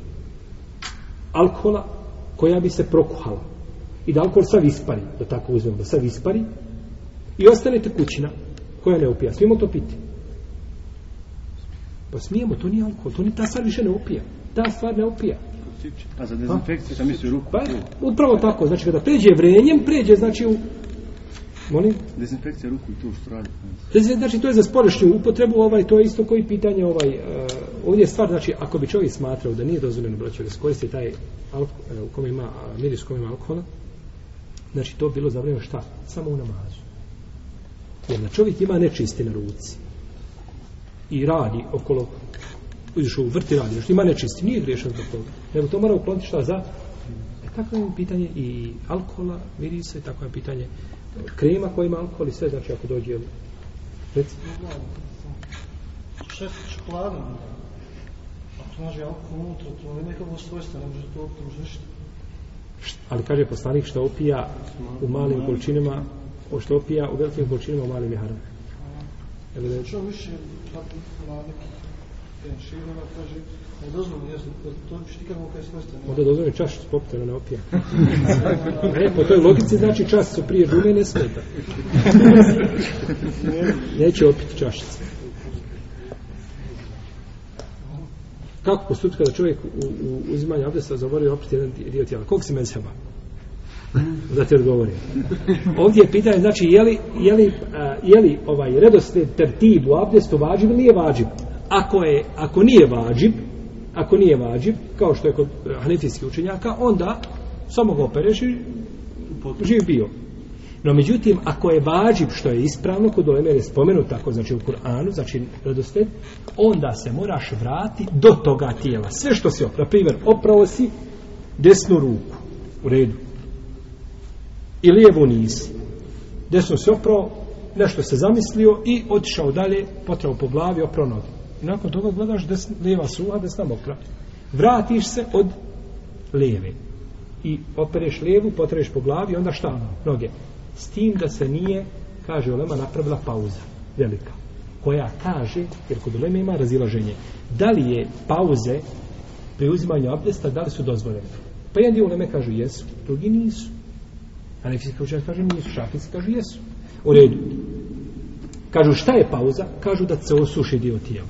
alkohola koja bi se prokuhala i da alkohol sav ispari, da tako uzmemo, da sav ispari i ostane tekućina koja ne opija. Smijemo to piti? Pa smijemo, to nije alkohol, to ni ta stvar više ne opija. Ta stvar ne opija. Pa za dezinfekciju sam mislio ruku. Pa, upravo tako, znači kada pređe vrenjem, pređe znači u... Molim? Dezinfekcija ruku i tu što radi. Znači to je za spolješnju upotrebu, ovaj, to je isto koji pitanje, ovaj, uh, ovdje je stvar, znači ako bi čovjek smatrao da nije dozvoljeno braćo da se koristi taj alkohol, uh, u kome ima uh, miris, u kome ima alkohola, znači to bilo zabranjeno šta? Samo u namazu. Jer na čovjek ima nečisti na ruci i radi okolo uđeš u vrti radi, nešto ima nečisti, nije griješan zbog toga. Nego to mora ukloniti šta za? E, tako je pitanje i alkohola, mirisa i tako je pitanje krema koja ima alkohol i sve, znači ako dođe reci. Šest čokolada, ako nađe alkohol unutra, to je nekako svojstvo, ne može to optužiti. Ali kaže poslanik što opija u malim količinama, što opija u velikim količinama u malim je haram. Jel da je- Što više, kaže, ne dozvoljeno, jesu, to više nikad mogu kaj smjesta. Onda dozvoljeno čašicu popite, ne opija. Ne, [laughs] po toj logici znači čašicu prije džume ne smeta. [laughs] Neće opiti čašice. Kako postupiti kada čovjek u, u uzimanju abdesta zaboravi opiti jedan dio tijela? Koliko si mezheba? Da ti odgovorim. Ovdje je pitanje, znači, je li, je li, a, je li ovaj redosled tertib u abdestu vađib ili nije vađib? Ako, je, ako nije vađib, ako nije vađib, kao što je kod e, hanefijskih učenjaka, onda samo ga opereš i živ bio. No međutim, ako je vađib što je ispravno, kod Oleme je spomenut tako, znači u Kur'anu, znači redosled, onda se moraš vrati do toga tijela. Sve što si opravo, na primjer, opravo si desnu ruku, u redu, i lijevu nisi. Desno se oprao, nešto se zamislio i otišao dalje, potrao po glavi, oprao noge. I nakon toga gledaš desna, lijeva suha, desna mokra. Vratiš se od lijeve. I opereš lijevu, potreš po glavi, onda šta? Noge. S tim da se nije, kaže Olema, napravila pauza. Velika. Koja kaže, jer kod Olema ima razilaženje, da li je pauze pri uzimanju abdesta, da li su dozvoljene? Pa jedan dio Oleme kažu jesu, drugi nisu. A neki se kaže nisu, šafici kažu jesu. U redu. Kažu šta je pauza? Kažu da se osuši dio tijela.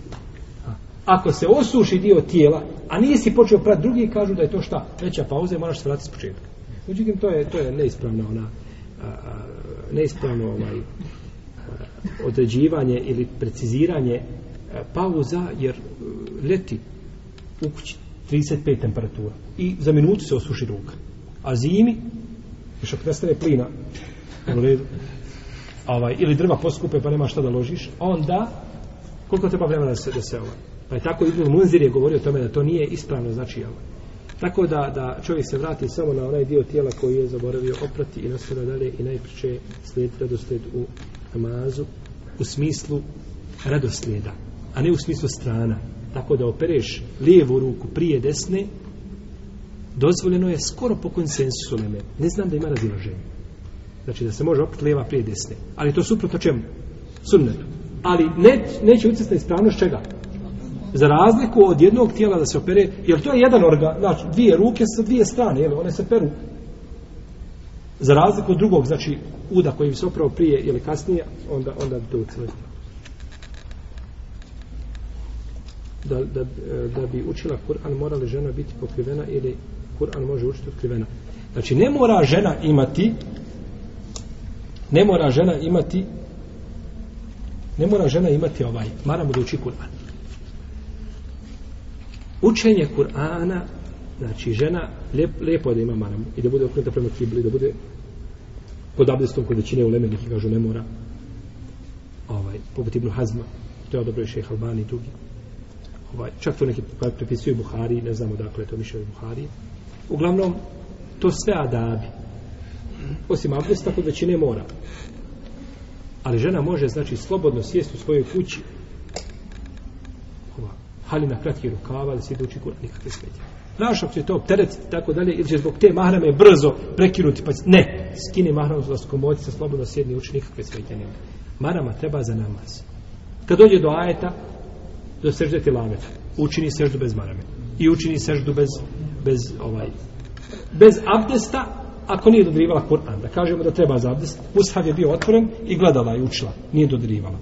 Ako se osuši dio tijela, a nisi počeo prati drugi, kažu da je to šta? Veća pauza i moraš se vratiti s početka. Međutim, to je, to je neispravna ona, a, a, neispravno ovaj, a, određivanje ili preciziranje a, pauza, jer a, leti u kući 35 temperatura i za minutu se osuši ruka. A zimi, još ako nestane plina, u redu, ovaj, ili drva poskupe pa nema šta da ložiš, onda koliko treba vremena da se, da se ovaj. Pa je tako Ibn Munzir je govorio o tome da to nije ispravno, znači ovaj. Tako da, da čovjek se vrati samo na onaj dio tijela koji je zaboravio oprati i nastavlja dalje i najpriče slijed redosled u namazu u smislu redoslijeda, a ne u smislu strana. Tako da opereš lijevu ruku prije desne, dozvoljeno je skoro po konsensusu Leme. Ne znam da ima razilaženje. Znači da se može opet lijeva prije desne. Ali to suprotno čemu? Sunnetu. Ali ne, neće utjecati na ispravnost čega? Za razliku od jednog tijela da se opere, jer to je jedan organ, znači dvije ruke sa dvije strane, jel, one se peru. Za razliku od drugog, znači uda koji bi se oprao prije ili kasnije, onda, onda bi to ucelo. Da, da, da bi učila Kur'an, mora li žena biti pokrivena ili Kur'an može učiti otkrivena. Znači, ne mora žena imati ne mora žena imati ne mora žena imati ovaj maramo da uči Kur'an učenje Kur'ana znači žena lijep, lepo je da ima maramu i da bude okrenuta prema kibli da bude pod abdestom kod većine uleme neki kažu ne mora. Ovaj, poput Ibnu Hazma to je odobro i šeha Albani i drugi. Ovaj, čak to neki pa prepisuju Buhari ne znamo dakle to mišljenje Buhari. Uglavnom to sve adabi osim abdesta kod većine mora. Ali žena može znači slobodno sjesti u svojoj kući halina kratki rukava da sjede uči Kur'an, nikakve smetje Znaš ako će to opteretiti tako dalje ili će zbog te mahrame brzo prekinuti pa ne, skine mahramu za skomodi slobodno sjedni uči nikakve smetje nema. Marama treba za namaz. Kad dođe do ajeta do sežde tilaveta učini seždu bez marame. I učini seždu bez bez ovaj bez abdesta ako nije dodirivala Kur'an, da kažemo da treba za abdest, Mushaf je bio otvoren i gledala i učila, nije dodirivala.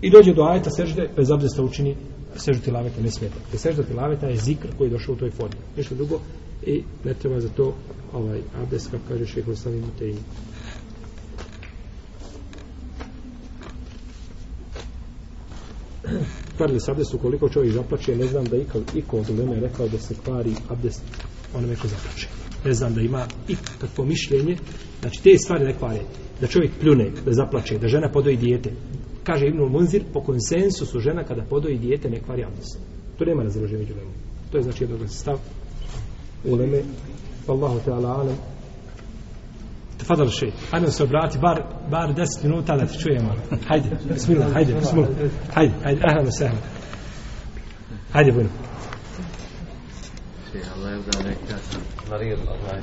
I dođe do ajeta sežde, bez abdesta učini seždu tilaveta, ne smeta. Jer sežda tilaveta je zikr koji je došao u toj formi. Ništa drugo i ne treba za to ovaj abdest, kako kaže šeho Slavim Teim. Kvarili se abdest ukoliko čovjek zaplače, ne znam da iko, iko od ulema je rekao da se kvari abdest onome ko zaplače ne znam da ima i takvo mišljenje, znači te stvari ne kvare, da čovjek pljune, da zaplače, da žena podoji dijete. Kaže Ibnul Munzir, po konsensusu žena kada podoji dijete ne kvari abdest. To nema razloženja među lemu. To je znači jednoglasan stav u leme. Wallahu ta'ala alem. Tafadal še, hajde se obrati, bar, bar 10 minuta da te čujemo. Hajde, bismillah, hajde, bismillah. Hajde, hajde, ahlan sahlan. Hajde, bujno. Allah je da nekada. marir Allah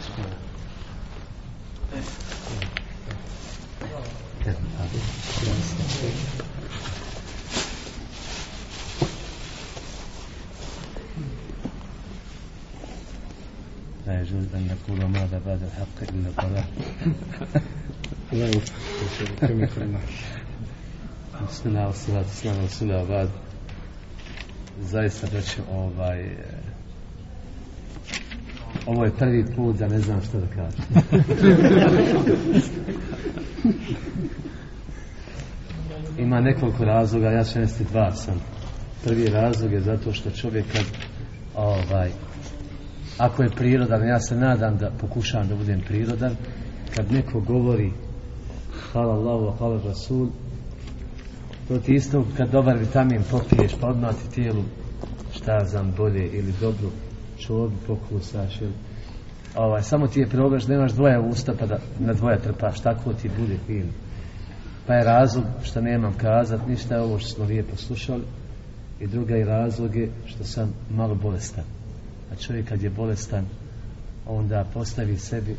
je. لا يجوز أن نقول ماذا بعد الحق إلا الضلال [laughs] لا يوفق الله بسم الله والصلاة والسلام على رسول الله بعد zaista reći ovaj e, ovo je prvi put da ne znam što da kažem [laughs] ima nekoliko razloga ja ću nesti dva sam prvi razlog je zato što čovjek kad ovaj ako je prirodan ja se nadam da pokušavam da budem prirodan kad neko govori hvala Allahu, hvala Rasul to ti isto kad dobar vitamin popiješ pa odmah ti tijelu šta znam bolje ili dobro čorbu pokusaš ili ovaj, samo ti je probaš nemaš dvoja usta pa da na dvoja trpaš tako ti bude film pa je razlog što nemam kazat ništa je ovo što smo lijepo slušali. I druga je razlog je što sam malo bolestan. A čovjek kad je bolestan onda postavi sebi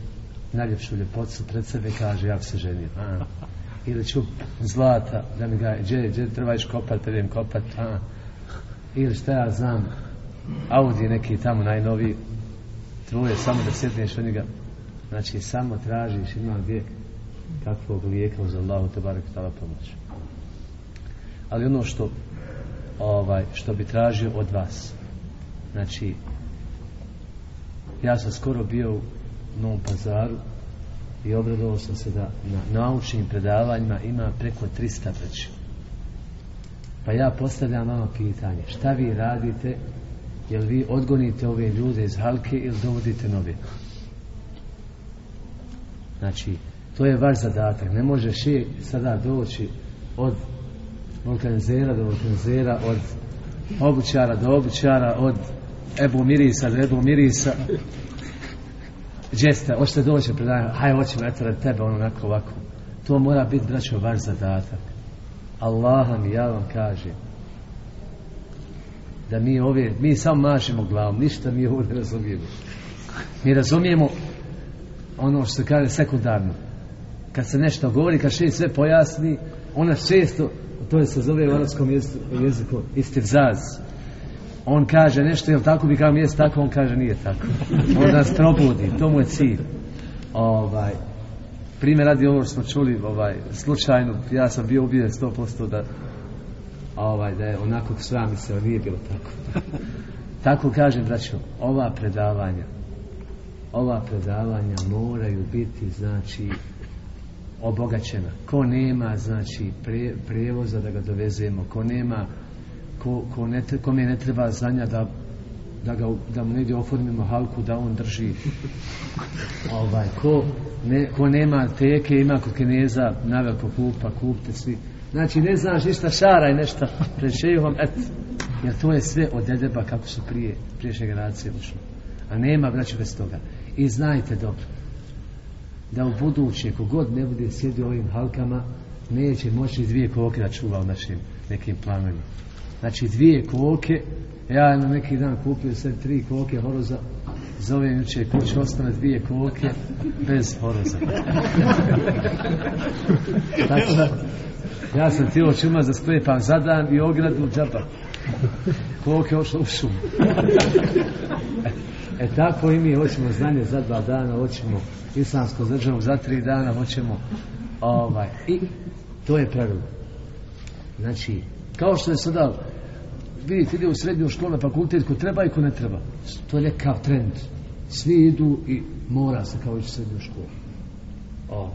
najljepšu ljepotu pred sebe kaže ja se ženim. a, ili ću zlata da mi ga gdje, gdje treba iš kopat pa idem kopat. A, ili šta ja znam Audi neki tamo najnoviji tvoje samo da sjedneš od njega. Znači samo tražiš ima gdje kakvog lijeka uz Allahu te barek tala pomoć ali ono što ovaj što bi tražio od vas znači ja sam skoro bio u Novom pazaru i obradovao sam se da na naučnim predavanjima ima preko 300 preći pa ja postavljam vama pitanje šta vi radite? Jel vi odgonite ove ljude iz halke ili dovodite nove znači to je vaš zadatak. Ne možeš je sada doći od vulkanizera do vulkanizera od obućara do obućara od Ebu Mirisa do Ebu Mirisa. Džeste, hoćete doći predanje hajde hoćemo eto rad tebe ono onako ovako. To mora biti braćo vaš zadatak. Allah mi ja vam kažem da mi ove, mi samo mašemo glavom, ništa mi ovo ne razumijemo. Mi razumijemo ono što se kaže sekundarno. Kad se nešto govori, kad še sve pojasni, ona često, to je se zove u arabskom jeziku, istivzaz. On kaže nešto, jel tako bi kao mi jest tako, on kaže nije tako. On nas probudi, to mu je cilj. Ovaj, primjer radi ovo što smo čuli, ovaj, slučajno, ja sam bio ubijen 100% da ovaj, da je onako srami se, se nije bilo tako. tako kažem, braćo, ova predavanja, ova predavanja moraju biti, znači, obogaćena. Ko nema, znači, pre, prevoza da ga dovezemo, ko nema, ko, ko ne, kome ne treba znanja da da, ga, da mu negdje oformimo halku da on drži [laughs] ovaj, ko, ne, ko nema teke ima kod kineza naveliko kupa, kupte svi Znači, ne znaš ništa šara i nešto pred šejhom, et. Jer to je sve od dedeba kako su prije, priješnje generacije ušli. A nema, braći, bez toga. I znajte dobro, da u buduće, kogod ne bude sjedio ovim halkama, neće moći dvije koke da čuva u našim nekim planovima. Znači, dvije koke, ja na neki dan kupio sve tri koke horoza, zovem juče kuće, ostane dvije koke bez horoza. [laughs] Znači, Ja sam tijelo čuma za sklepam za dan i ogradu džaba. Koliko je ošlo u šumu. [laughs] E, tako i mi hoćemo znanje za dva dana, hoćemo islamsko državu za tri dana, hoćemo ovaj. I to je pravilo. Znači, kao što je sada vidite, ide u srednju školu na fakultet ko treba i ko ne treba. To je nekakav trend. Svi idu i mora se kao ići u srednju školu. O,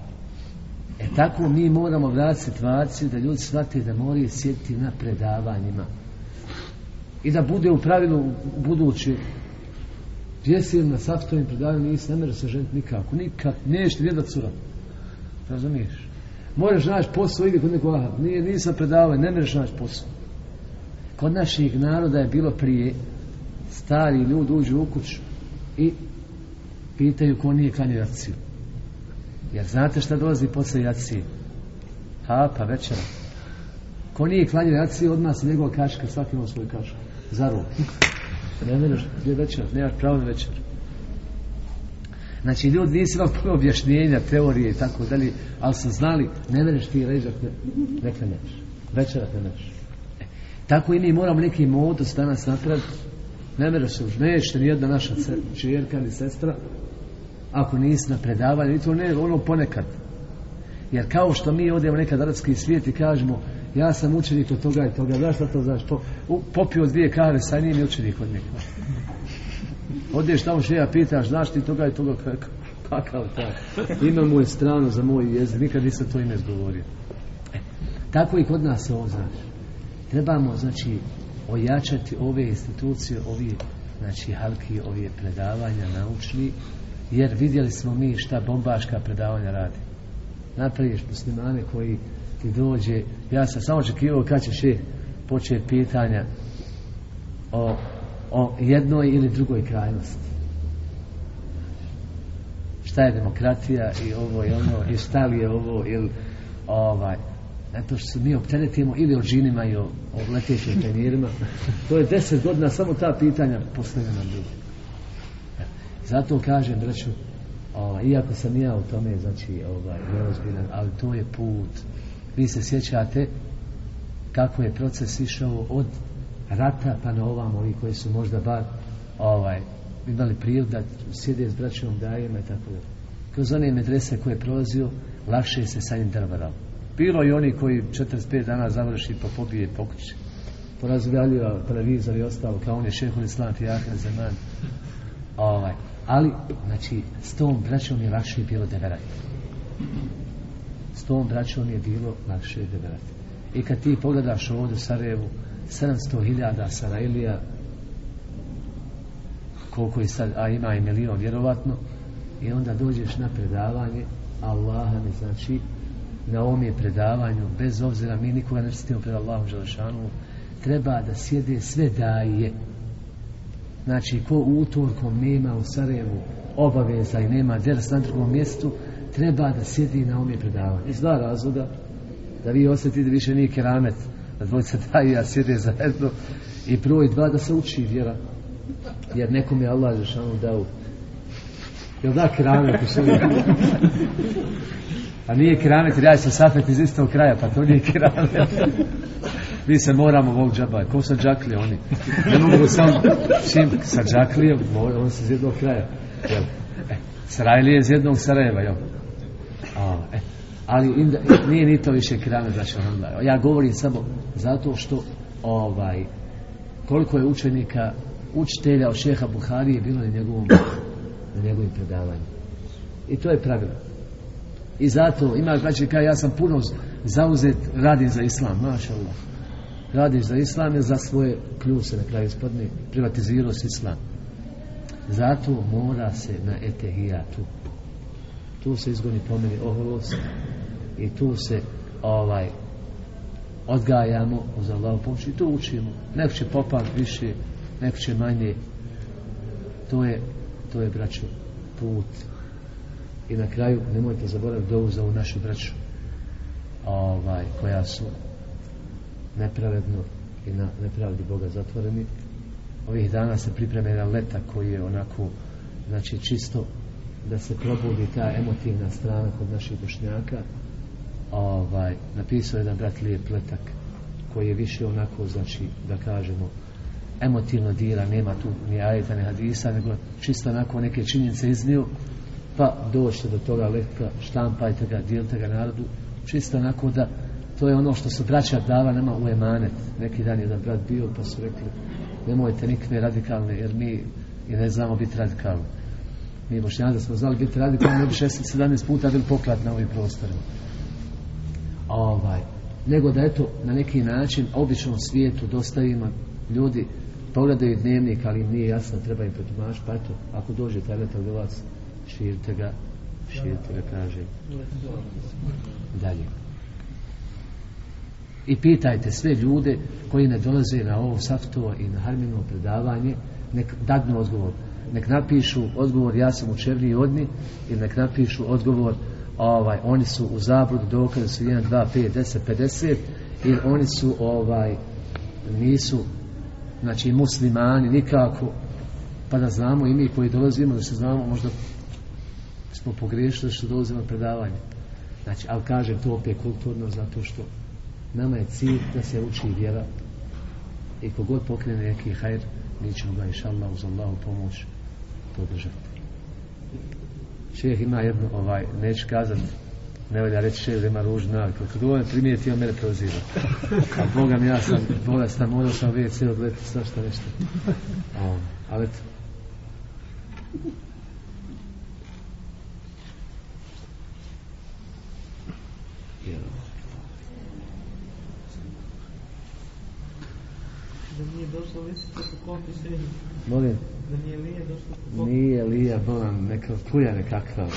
E tako mi moramo vratiti situaciju da ljudi shvate da moraju sjediti na predavanjima. I da bude u pravilu budući gdje na saftovim predavanjima nisi ne može se ženiti nikako. Nikad neš ti cura. Razumiješ? Moraš naći posao ide kod nekog aha. Nije, nisam predavao, ne možeš naći posao. Kod naših naroda je bilo prije stari ljudi uđu u kuću i pitaju ko nije klanio jaciju. Jer znate šta dolazi posle jacije? Ha, pa večera. Ko nije klanio jacije, odmah se njegova kaška, svaki ima svoju kašku. Za ruku. Ne meraš, gdje večer, nemaš pravo na večer. Znači, ljudi nisu imali puno objašnjenja, teorije i tako dalje, ali su znali, ne mereš ti ležak, ne, ne kreneš. Večerat ne mereš. E, tako i mi moramo neki modus danas napraviti. Ne mereš se už, nećete ni jedna naša čerka ni sestra, ako nisi na predavanju, i to ne, ono ponekad. Jer kao što mi odemo nekad arabski svijet i kažemo, ja sam učenik od toga i toga, znaš šta to znaš, po, u, popio dvije kave sa njim i učenik od njega. Odeš tamo še ja pitaš, znaš ti toga i toga? Kakav taj? Ime mu je strano za moj jezik, nikad nisam to ime izgovorio. E, tako i kod nas ovo, znaš. Trebamo, znači, ojačati ove institucije, ovi, znači, halki, ove predavanja naučni, jer vidjeli smo mi šta bombaška predavanja radi. Napraviš muslimane koji ti dođe, ja sam samo očekivao kad će je početi pitanja o o jednoj ili drugoj krajnosti. Šta je demokratija i ovo i ono, i šta li je ovo ili ovaj, zato što se mi opteretimo ili o džinima i o, o letećim penirima. To je deset godina, samo ta pitanja postavljena nam ljudi. Zato kažem, braću, ovaj, iako sam ja u tome, znači, ovaj, neozbiljan, ali to je put. Vi se sjećate kako je proces išao od rata pa na ovam ovi koji su možda bar ovaj, imali priliku da sjede s braćom dajima i tako da kroz one medrese koje je prolazio lakše se sa njim drvarao bilo i oni koji 45 dana završi pa pobije pokuće. porazvaljuje televizor i ostalo kao on je šehol islam i zeman. Ovaj, ali znači s tom braćom je lakše bilo deverati s tom braćom je bilo lakše deverati i kad ti pogledaš ovdje u Sarajevu 700.000 Sarajlija koliko je sad, a ima i milion vjerovatno i onda dođeš na predavanje Allaha mi znači na ovom je predavanju bez obzira mi nikoga ne sjetimo pred Allahom Želešanu treba da sjede sve daje. Znači ko utorkom nema u Sarajevu obaveza i nema ders na drugom mjestu treba da sjedi na ome predavanje. iz dva razloga da vi osjetite više nije keramet da dvojica daju ja sjede zajedno i broj dva da se uči vjera. Jer nekom je Allah Žešanu dao. Jel da keramet a nije keramet jer ja sam safet iz istog kraja pa to nije keramet. Mi se moramo ovog džaba. Ko sa džaklije oni? Ne mogu sam čim sa džaklije on se iz jednog kraja jel? E, Sarajlije iz jednog Sarajeva jel? A, e, ali inda, e, nije ni to više krame znači onda. Ja govorim samo zato što ovaj koliko je učenika učitelja od šeha Buhari je bilo na njegovom na njegovim predavanju. I to je pravilo. I zato ima znači kao ja sam puno zauzet radim za islam, maša Allah. Radiš za islam je za svoje kljuse na kraju spadne, privatizirao si islam. Zato mora se na etehijatu tu se izgoni pomeni oholost i tu se ovaj odgajamo uz Allahu pomoć i to učimo. Neko će popat više neko će manje. To je to je braćo put. I na kraju nemojte zaboraviti dovu za ovu našu braću ovaj, koja su nepravedno i na nepravdi Boga zatvoreni. Ovih dana se pripreme jedan leta koji je onako znači čisto da se probudi ta emotivna strana kod naših bošnjaka. Ovaj, napisao jedan brat lijep pletak koji je više onako znači da kažemo emotivno dira nema tu ni ajeta ni hadisa nego čisto onako neke činjenice iznio pa dođete do toga letka štampajte ga, dijelite ga narodu. Čisto onako da to je ono što su braća dava nama u emanet. Neki dan jedan brat bio pa su rekli nemojte nikve radikalne jer mi i ne znamo biti radikalni mi bošnjaci smo znali biti radikalni ne bi 16-17 puta bili poklad na ovim prostorima. Ovaj, nego da eto na neki način običnom svijetu dostavimo ljudi pogledaju dnevnik ali im nije jasno treba im pretumaš pa eto ako dođe taj letak do vas širite ga širite ga kaže. Dalje. I pitajte sve ljude koji ne dolaze na ovo saftovo i na harmino predavanje nek dadnu odgovor nek napišu odgovor ja sam učevni odni ili nek napišu odgovor ovaj oni su u zabludu dokaze su 1 2 5 10 50 ili oni su ovaj nisu znači muslimani nikako. Pa da znamo i mi koji dolazimo da se znamo možda smo pogriješili što dolazimo na predavanje. Znači, ali kažem to opet kulturno zato što nama je cilj da se uči vjera i kogod pokrene neki hajr, mi ćemo ga inša Allah uz Allahu pomoć podržati. Šeheh ima jednu, ovaj, neću kazati, ne valja reći šeheh da ima ružnu naviku. Kad ovo je primijetio, mene proziva. A Boga mi ja sam bolestan, morao sam vidjeti sve odleti, svašta nešto. O, ali eto, Da nije došlo visiti po kopi sredu. molim, nije po kopi. nije Lija Bolan neka kuja nekakva. [laughs]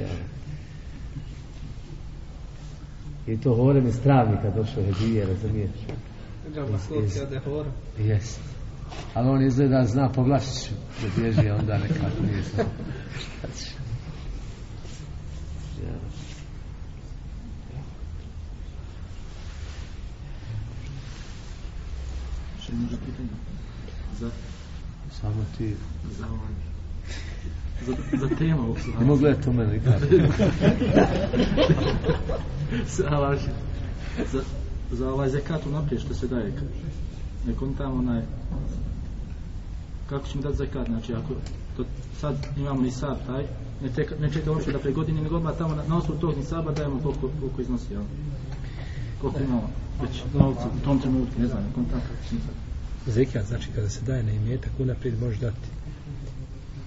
ja. I to hore mi stravnika došao hedije, razumiješ? Gama sloti ode hora. Jest. Ali on izgleda zna po glašiću da bježi, onda nekako nije znao. [laughs] Ja. Še može pitanje? Za, Samo ti za ovaj... Za, za temu ovog ne mogu gledati u mene. Salaš. [laughs] Za, za ovaj zekat unaprijed što se daje. Nek on tamo onaj... Kako ćemo dati zekat? Znači, ako to sad imamo ni sad taj, ne čeka, ne čeka uopće da pre godine, nego odmah tamo na, na osnovu tog ni saba dajemo koliko, koliko iznosi, jel? Koliko imamo već novca u tom trenutku, ne znam, nekom tako. Zekijat znači kada se daje na imetak unaprijed možeš dati.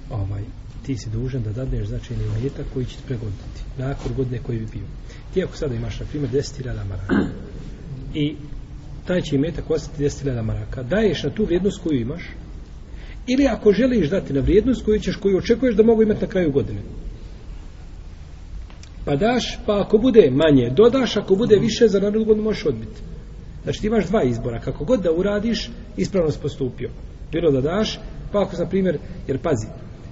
Ovaj ti si dužan da dadneš znači na imetak koji će ti pregoditi nakon godine koji bi bio. Ti ako sada imaš na primjer 10.000 maraka i taj će imetak ostati 10.000 maraka daješ na tu vrijednost koju imaš ili ako želiš dati na vrijednost koju ćeš koju očekuješ da mogu imati na kraju godine. Pa daš pa ako bude manje dodaš ako bude više za narednu godinu možeš odbiti. Znači ti imaš dva izbora, kako god da uradiš, ispravno si postupio. Bilo da daš, pa ako, na primjer, jer pazi,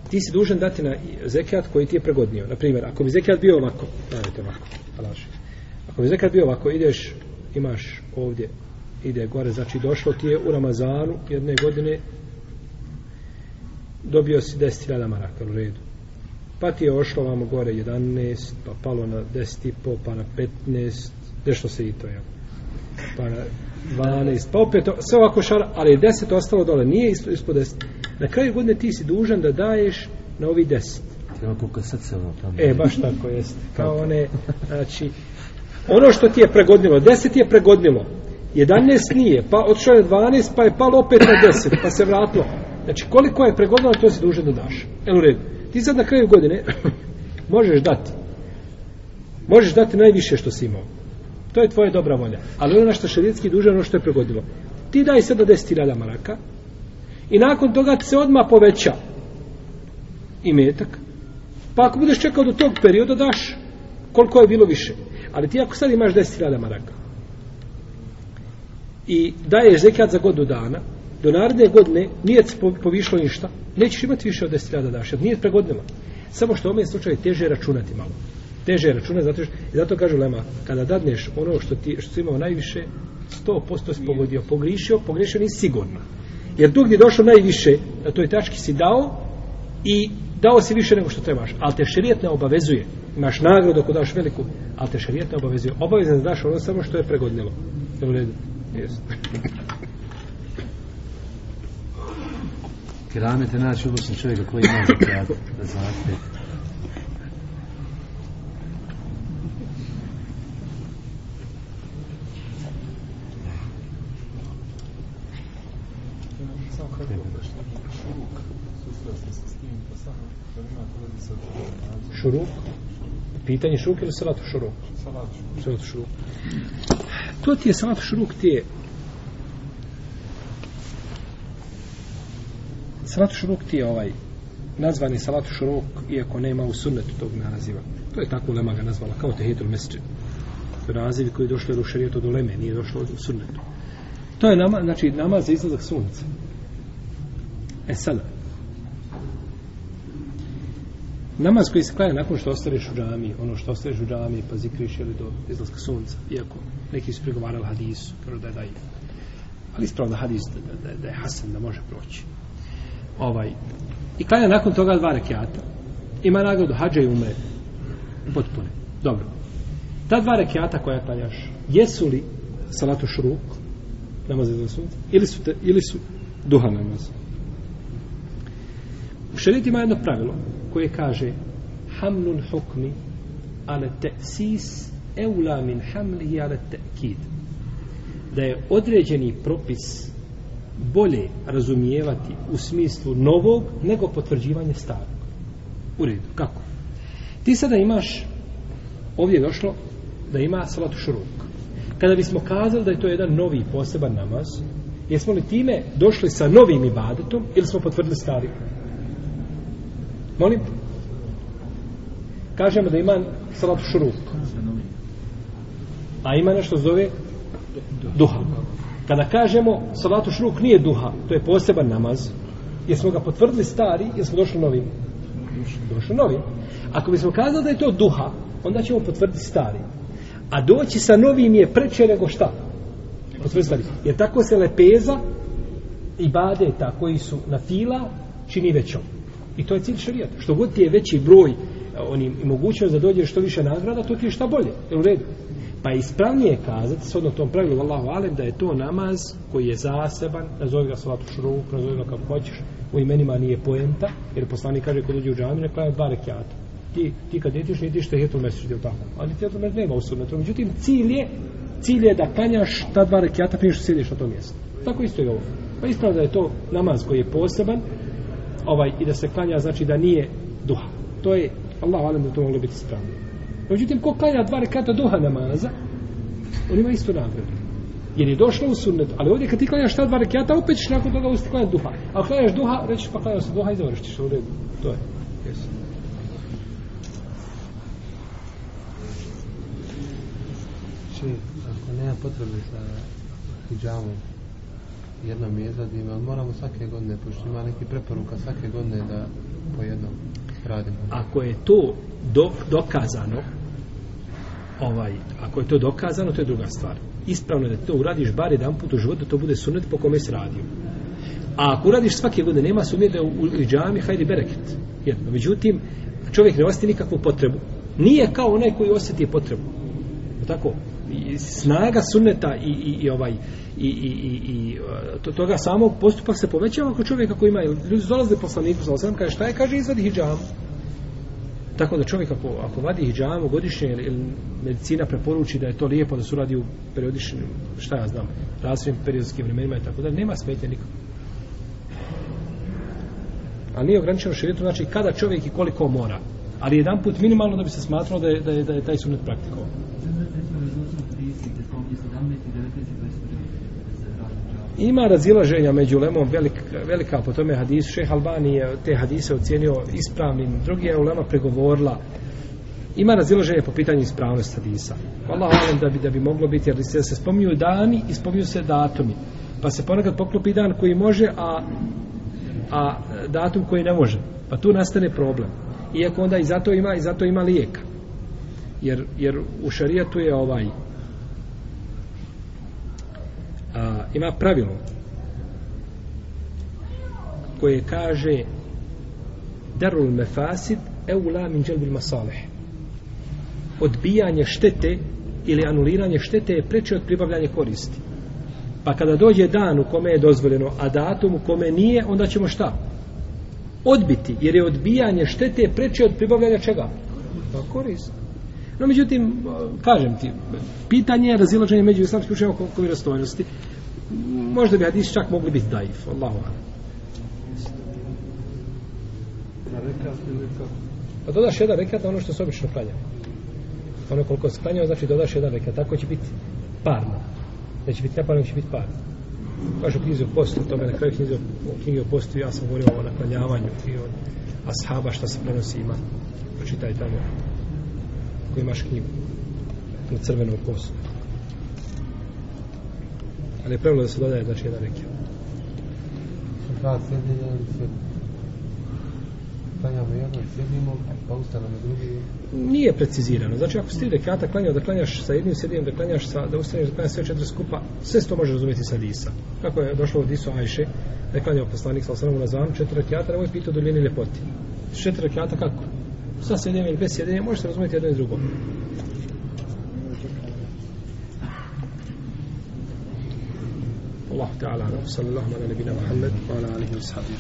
ti si dužan dati na zekijat koji ti je pregodnio. Na primjer, ako bi zekijat bio ovako, dajte ovako, alaši. Ako bi zekijat bio ovako, ideš, imaš ovdje, ide gore, znači došlo ti je u Ramazanu jedne godine, dobio si 10.000 maraka u redu. Pa ti je ošlo vamo gore 11, pa palo na 10,5, pa na 15, nešto se i to, jel? Pa na 12, pa opet sve ovako šara, ali je 10 ostalo dole, nije ispod, ispod 10. Na kraju godine ti si dužan da daješ na ovi 10. Ima koliko srce ono tamo. E, baš tako jest. [laughs] Kao one, znači, ono što ti je pregodnilo, 10 je pregodnilo, 11 nije, pa otišao je 12, pa je palo opet na 10, pa se vratilo. Znači, koliko je pregodnilo, to si dužan da daš. Evo u redu. Ti sad na kraju godine [coughs] možeš dati. Možeš dati najviše što si imao. To je tvoja dobra volja. Ali ono što šerijetski duže ono što je pregodilo. Ti daj sada 10.000 maraka i nakon toga ti se odmah poveća imetak. Pa ako budeš čekao do tog perioda daš koliko je bilo više. Ali ti ako sad imaš 10.000 maraka i daješ zekat za godinu dana, do naredne godine nije se povišlo ništa, nećeš imati više od 10.000 daš, jer nije pregodnilo. Samo što u ovom slučaju teže je računati malo teže je računati zato što zato kažu lema kada dadneš ono što ti što si imao najviše 100% si pogodio. Pogrišio pogrešio nisi sigurno. Jer tu gdje je došlo najviše na toj tački si dao i dao si više nego što trebaš. Ali te šerijet ne obavezuje. Imaš nagradu ako daš veliku ali te šerijet ne obavezuje. Obavezan da daš ono samo što je pregodnilo. Je u redu? Jest. Keramete naći ubosno čovjeka koji ima zakat da znate. Šuruk? Pitanje šuruk ili salatu šuruk? Salatu šuruk. To ti je salatu šuruk ti je salatu šuruk ti je ovaj nazvani salatu šuruk iako nema u sunnetu tog naziva. To je tako Lema ga nazvala kao tehitul mesečin nazivi koji je došli u šarijetu do Leme nije došlo u sunnetu. To je nama, znači namaz za izlazak sunca. E sada namaz koji se klanja nakon što ostaneš u džami, ono što ostaneš u džami, pa zikriš ili do izlaska sunca, iako neki su pregovarali hadisu, kažu da je daji. Ali ispravno da hadis da, da, da, je hasan, da može proći. ovaj, i klanja nakon toga dva rekiata, ima nagradu hađa i umre. Potpune. Dobro. Ta dva rekiata koja klanjaš, jesu li salatu šruk, namaz za sunce, ili su, te, ili su duha namaz? U šarijetu ima jedno pravilo koje kaže hamlul hukmi ale te'sis eula min hamlihi ale te'kid da je određeni propis bolje razumijevati u smislu novog nego potvrđivanje starog. U redu. Kako? Ti sada imaš ovdje je došlo da ima salatu šuruk. Kada bismo kazali da je to jedan novi poseban namaz, jesmo li time došli sa novim ibadetom ili smo potvrdili stari? Molim? Kažemo da ima salat šuruk. A ima nešto zove duha. Kada kažemo salatu šruk nije duha, to je poseban namaz, jesmo ga potvrdili stari, jesmo došli novim? Došli novim. Ako bismo kazali da je to duha, onda ćemo potvrditi stari. A doći sa novim je preče nego šta? Potvrditi stari. Jer tako se lepeza i tako koji su na fila čini većom. I to je cilj šarijata. Što god ti je veći broj e, onim i mogućnost da dođe što više nagrada, to ti je šta bolje. Je u redu? Pa je ispravnije kazati, shodno tom pravilu, Allahu alem, da je to namaz koji je zaseban, nazovi ga salatu šruk, nazovi ga kako hoćeš, u imenima nije poenta, jer poslanik kaže kod uđe u džami, ne je dva rekiata. Ti, ti kad ideš, ne ideš tehijetul mesečit, je tako? Ali tehijetul mesečit nema u sunnetu. Međutim, cilj je, cilj je da kanjaš ta dva rekiata prije što sjediš na tom mjestu. Tako isto je ovo. Pa ispravno da je to namaz koji je poseban, ovaj, i da se klanja, znači da nije duha. To je, Allahu alem, da to moglo biti ispravno. Međutim, ko klanja dva rekata duha namaza, on ima isto nagradu. Jer je došlo u sunnet, ali ovdje kad ti klanjaš ta dva rekata, opet ćeš nakon toga usti klanjati duha. A klanjaš duha, rećeš pa klanjaš se duha i završiš u redu. To je. Yes. Či, ako nema potrebe za hijamom, jednom izradimo, ali moramo svake godine, pošto ima neki preporuka svake godine da po jednom radimo. Ako je to do, dokazano, ovaj, ako je to dokazano, to je druga stvar. Ispravno je da to uradiš bar jedan put u životu, to bude sunet po kome se radio. A ako uradiš svake godine, nema sumnje da u, u džami hajdi bereket. Jedno. Međutim, čovjek ne osjeti nikakvu potrebu. Nije kao onaj koji osjeti potrebu. Je Tako, I snaga sunneta i, i, i ovaj i, i, i, i e, to, toga samog postupak se povećava ako čovjek ako ima ljudi dolaze poslaniku sa osam kaže šta je kaže izvadi hidžam tako da čovjek ako, ako vadi hidžamu godišnje ili, ili medicina preporuči da je to lijepo da se radi u periodičnim šta ja znam razvijem periodskim vremenima i tako da nema smetnje nikako a nije ograničeno širijetom znači kada čovjek i koliko mora. Ali jedan put minimalno da bi se smatralo da je, da je, da je taj sunet praktikovan. Ima razilaženja među lemom velika, velika po tome hadisu. Šeh Albani je te hadise ocijenio ispravnim. Drugi je ulema pregovorila. Ima razilaženje po pitanju ispravnosti hadisa. Allah alam da bi, da bi moglo biti, jer se, se spominju dani i spominju se datumi. Pa se ponekad poklopi dan koji može, a, a datum koji ne može. Pa tu nastane problem. Iako onda i zato ima, i zato ima lijeka. Jer, jer u šarijatu je ovaj a, ima pravilo koje kaže darul mefasid eula min dželbil masalih. Odbijanje štete ili anuliranje štete je preče od pribavljanja koristi. Pa kada dođe dan u kome je dozvoljeno a datum u kome nije onda ćemo šta? Odbiti jer je odbijanje štete preče od pribavljanja čega? Pa koristi No, međutim, kažem ti, pitanje je razilaženje među islamskim učenjama oko vjerostojnosti. Možda bi hadisi čak mogli biti daif, Allahu ala. Pa dodaš jedan rekat na ono što se obično klanja. Ono koliko se klanja, znači dodaš jedan rekat. Tako će biti parno. Neće biti neparno, će biti parno. Kaže u knjizi o postu, tome na kraju knjizi o, knjigi o postu, ja sam govorio o naklanjavanju i od ashaba šta se prenosi ima. Pročitaj tamo ako imaš knjigu na crvenom kosu. Ali je pravilo da se dodaje znači jedan rekiat. Dva klanjamo jedno, sjedimo, pa ustanemo drugi. Nije precizirano. Znači, ako si tri rekata klanjao da klanjaš sa jednim sjedinjem, da klanjaš sa, da ustaneš da klanjaš sve četiri skupa, sve se to može razumjeti sa Disa. Kako je došlo od Disu Ajše, da je klanjao poslanik sa osanom na zvan, četiri rekata, nemoj pitao o duljini ljepoti. Četiri rekata kako? Sa sjedinjem ili bez sjedinjem, može se razumjeti jedno i drugo. الله تعالى أعلم صلى الله على نبينا محمد وعلى آله وصحبه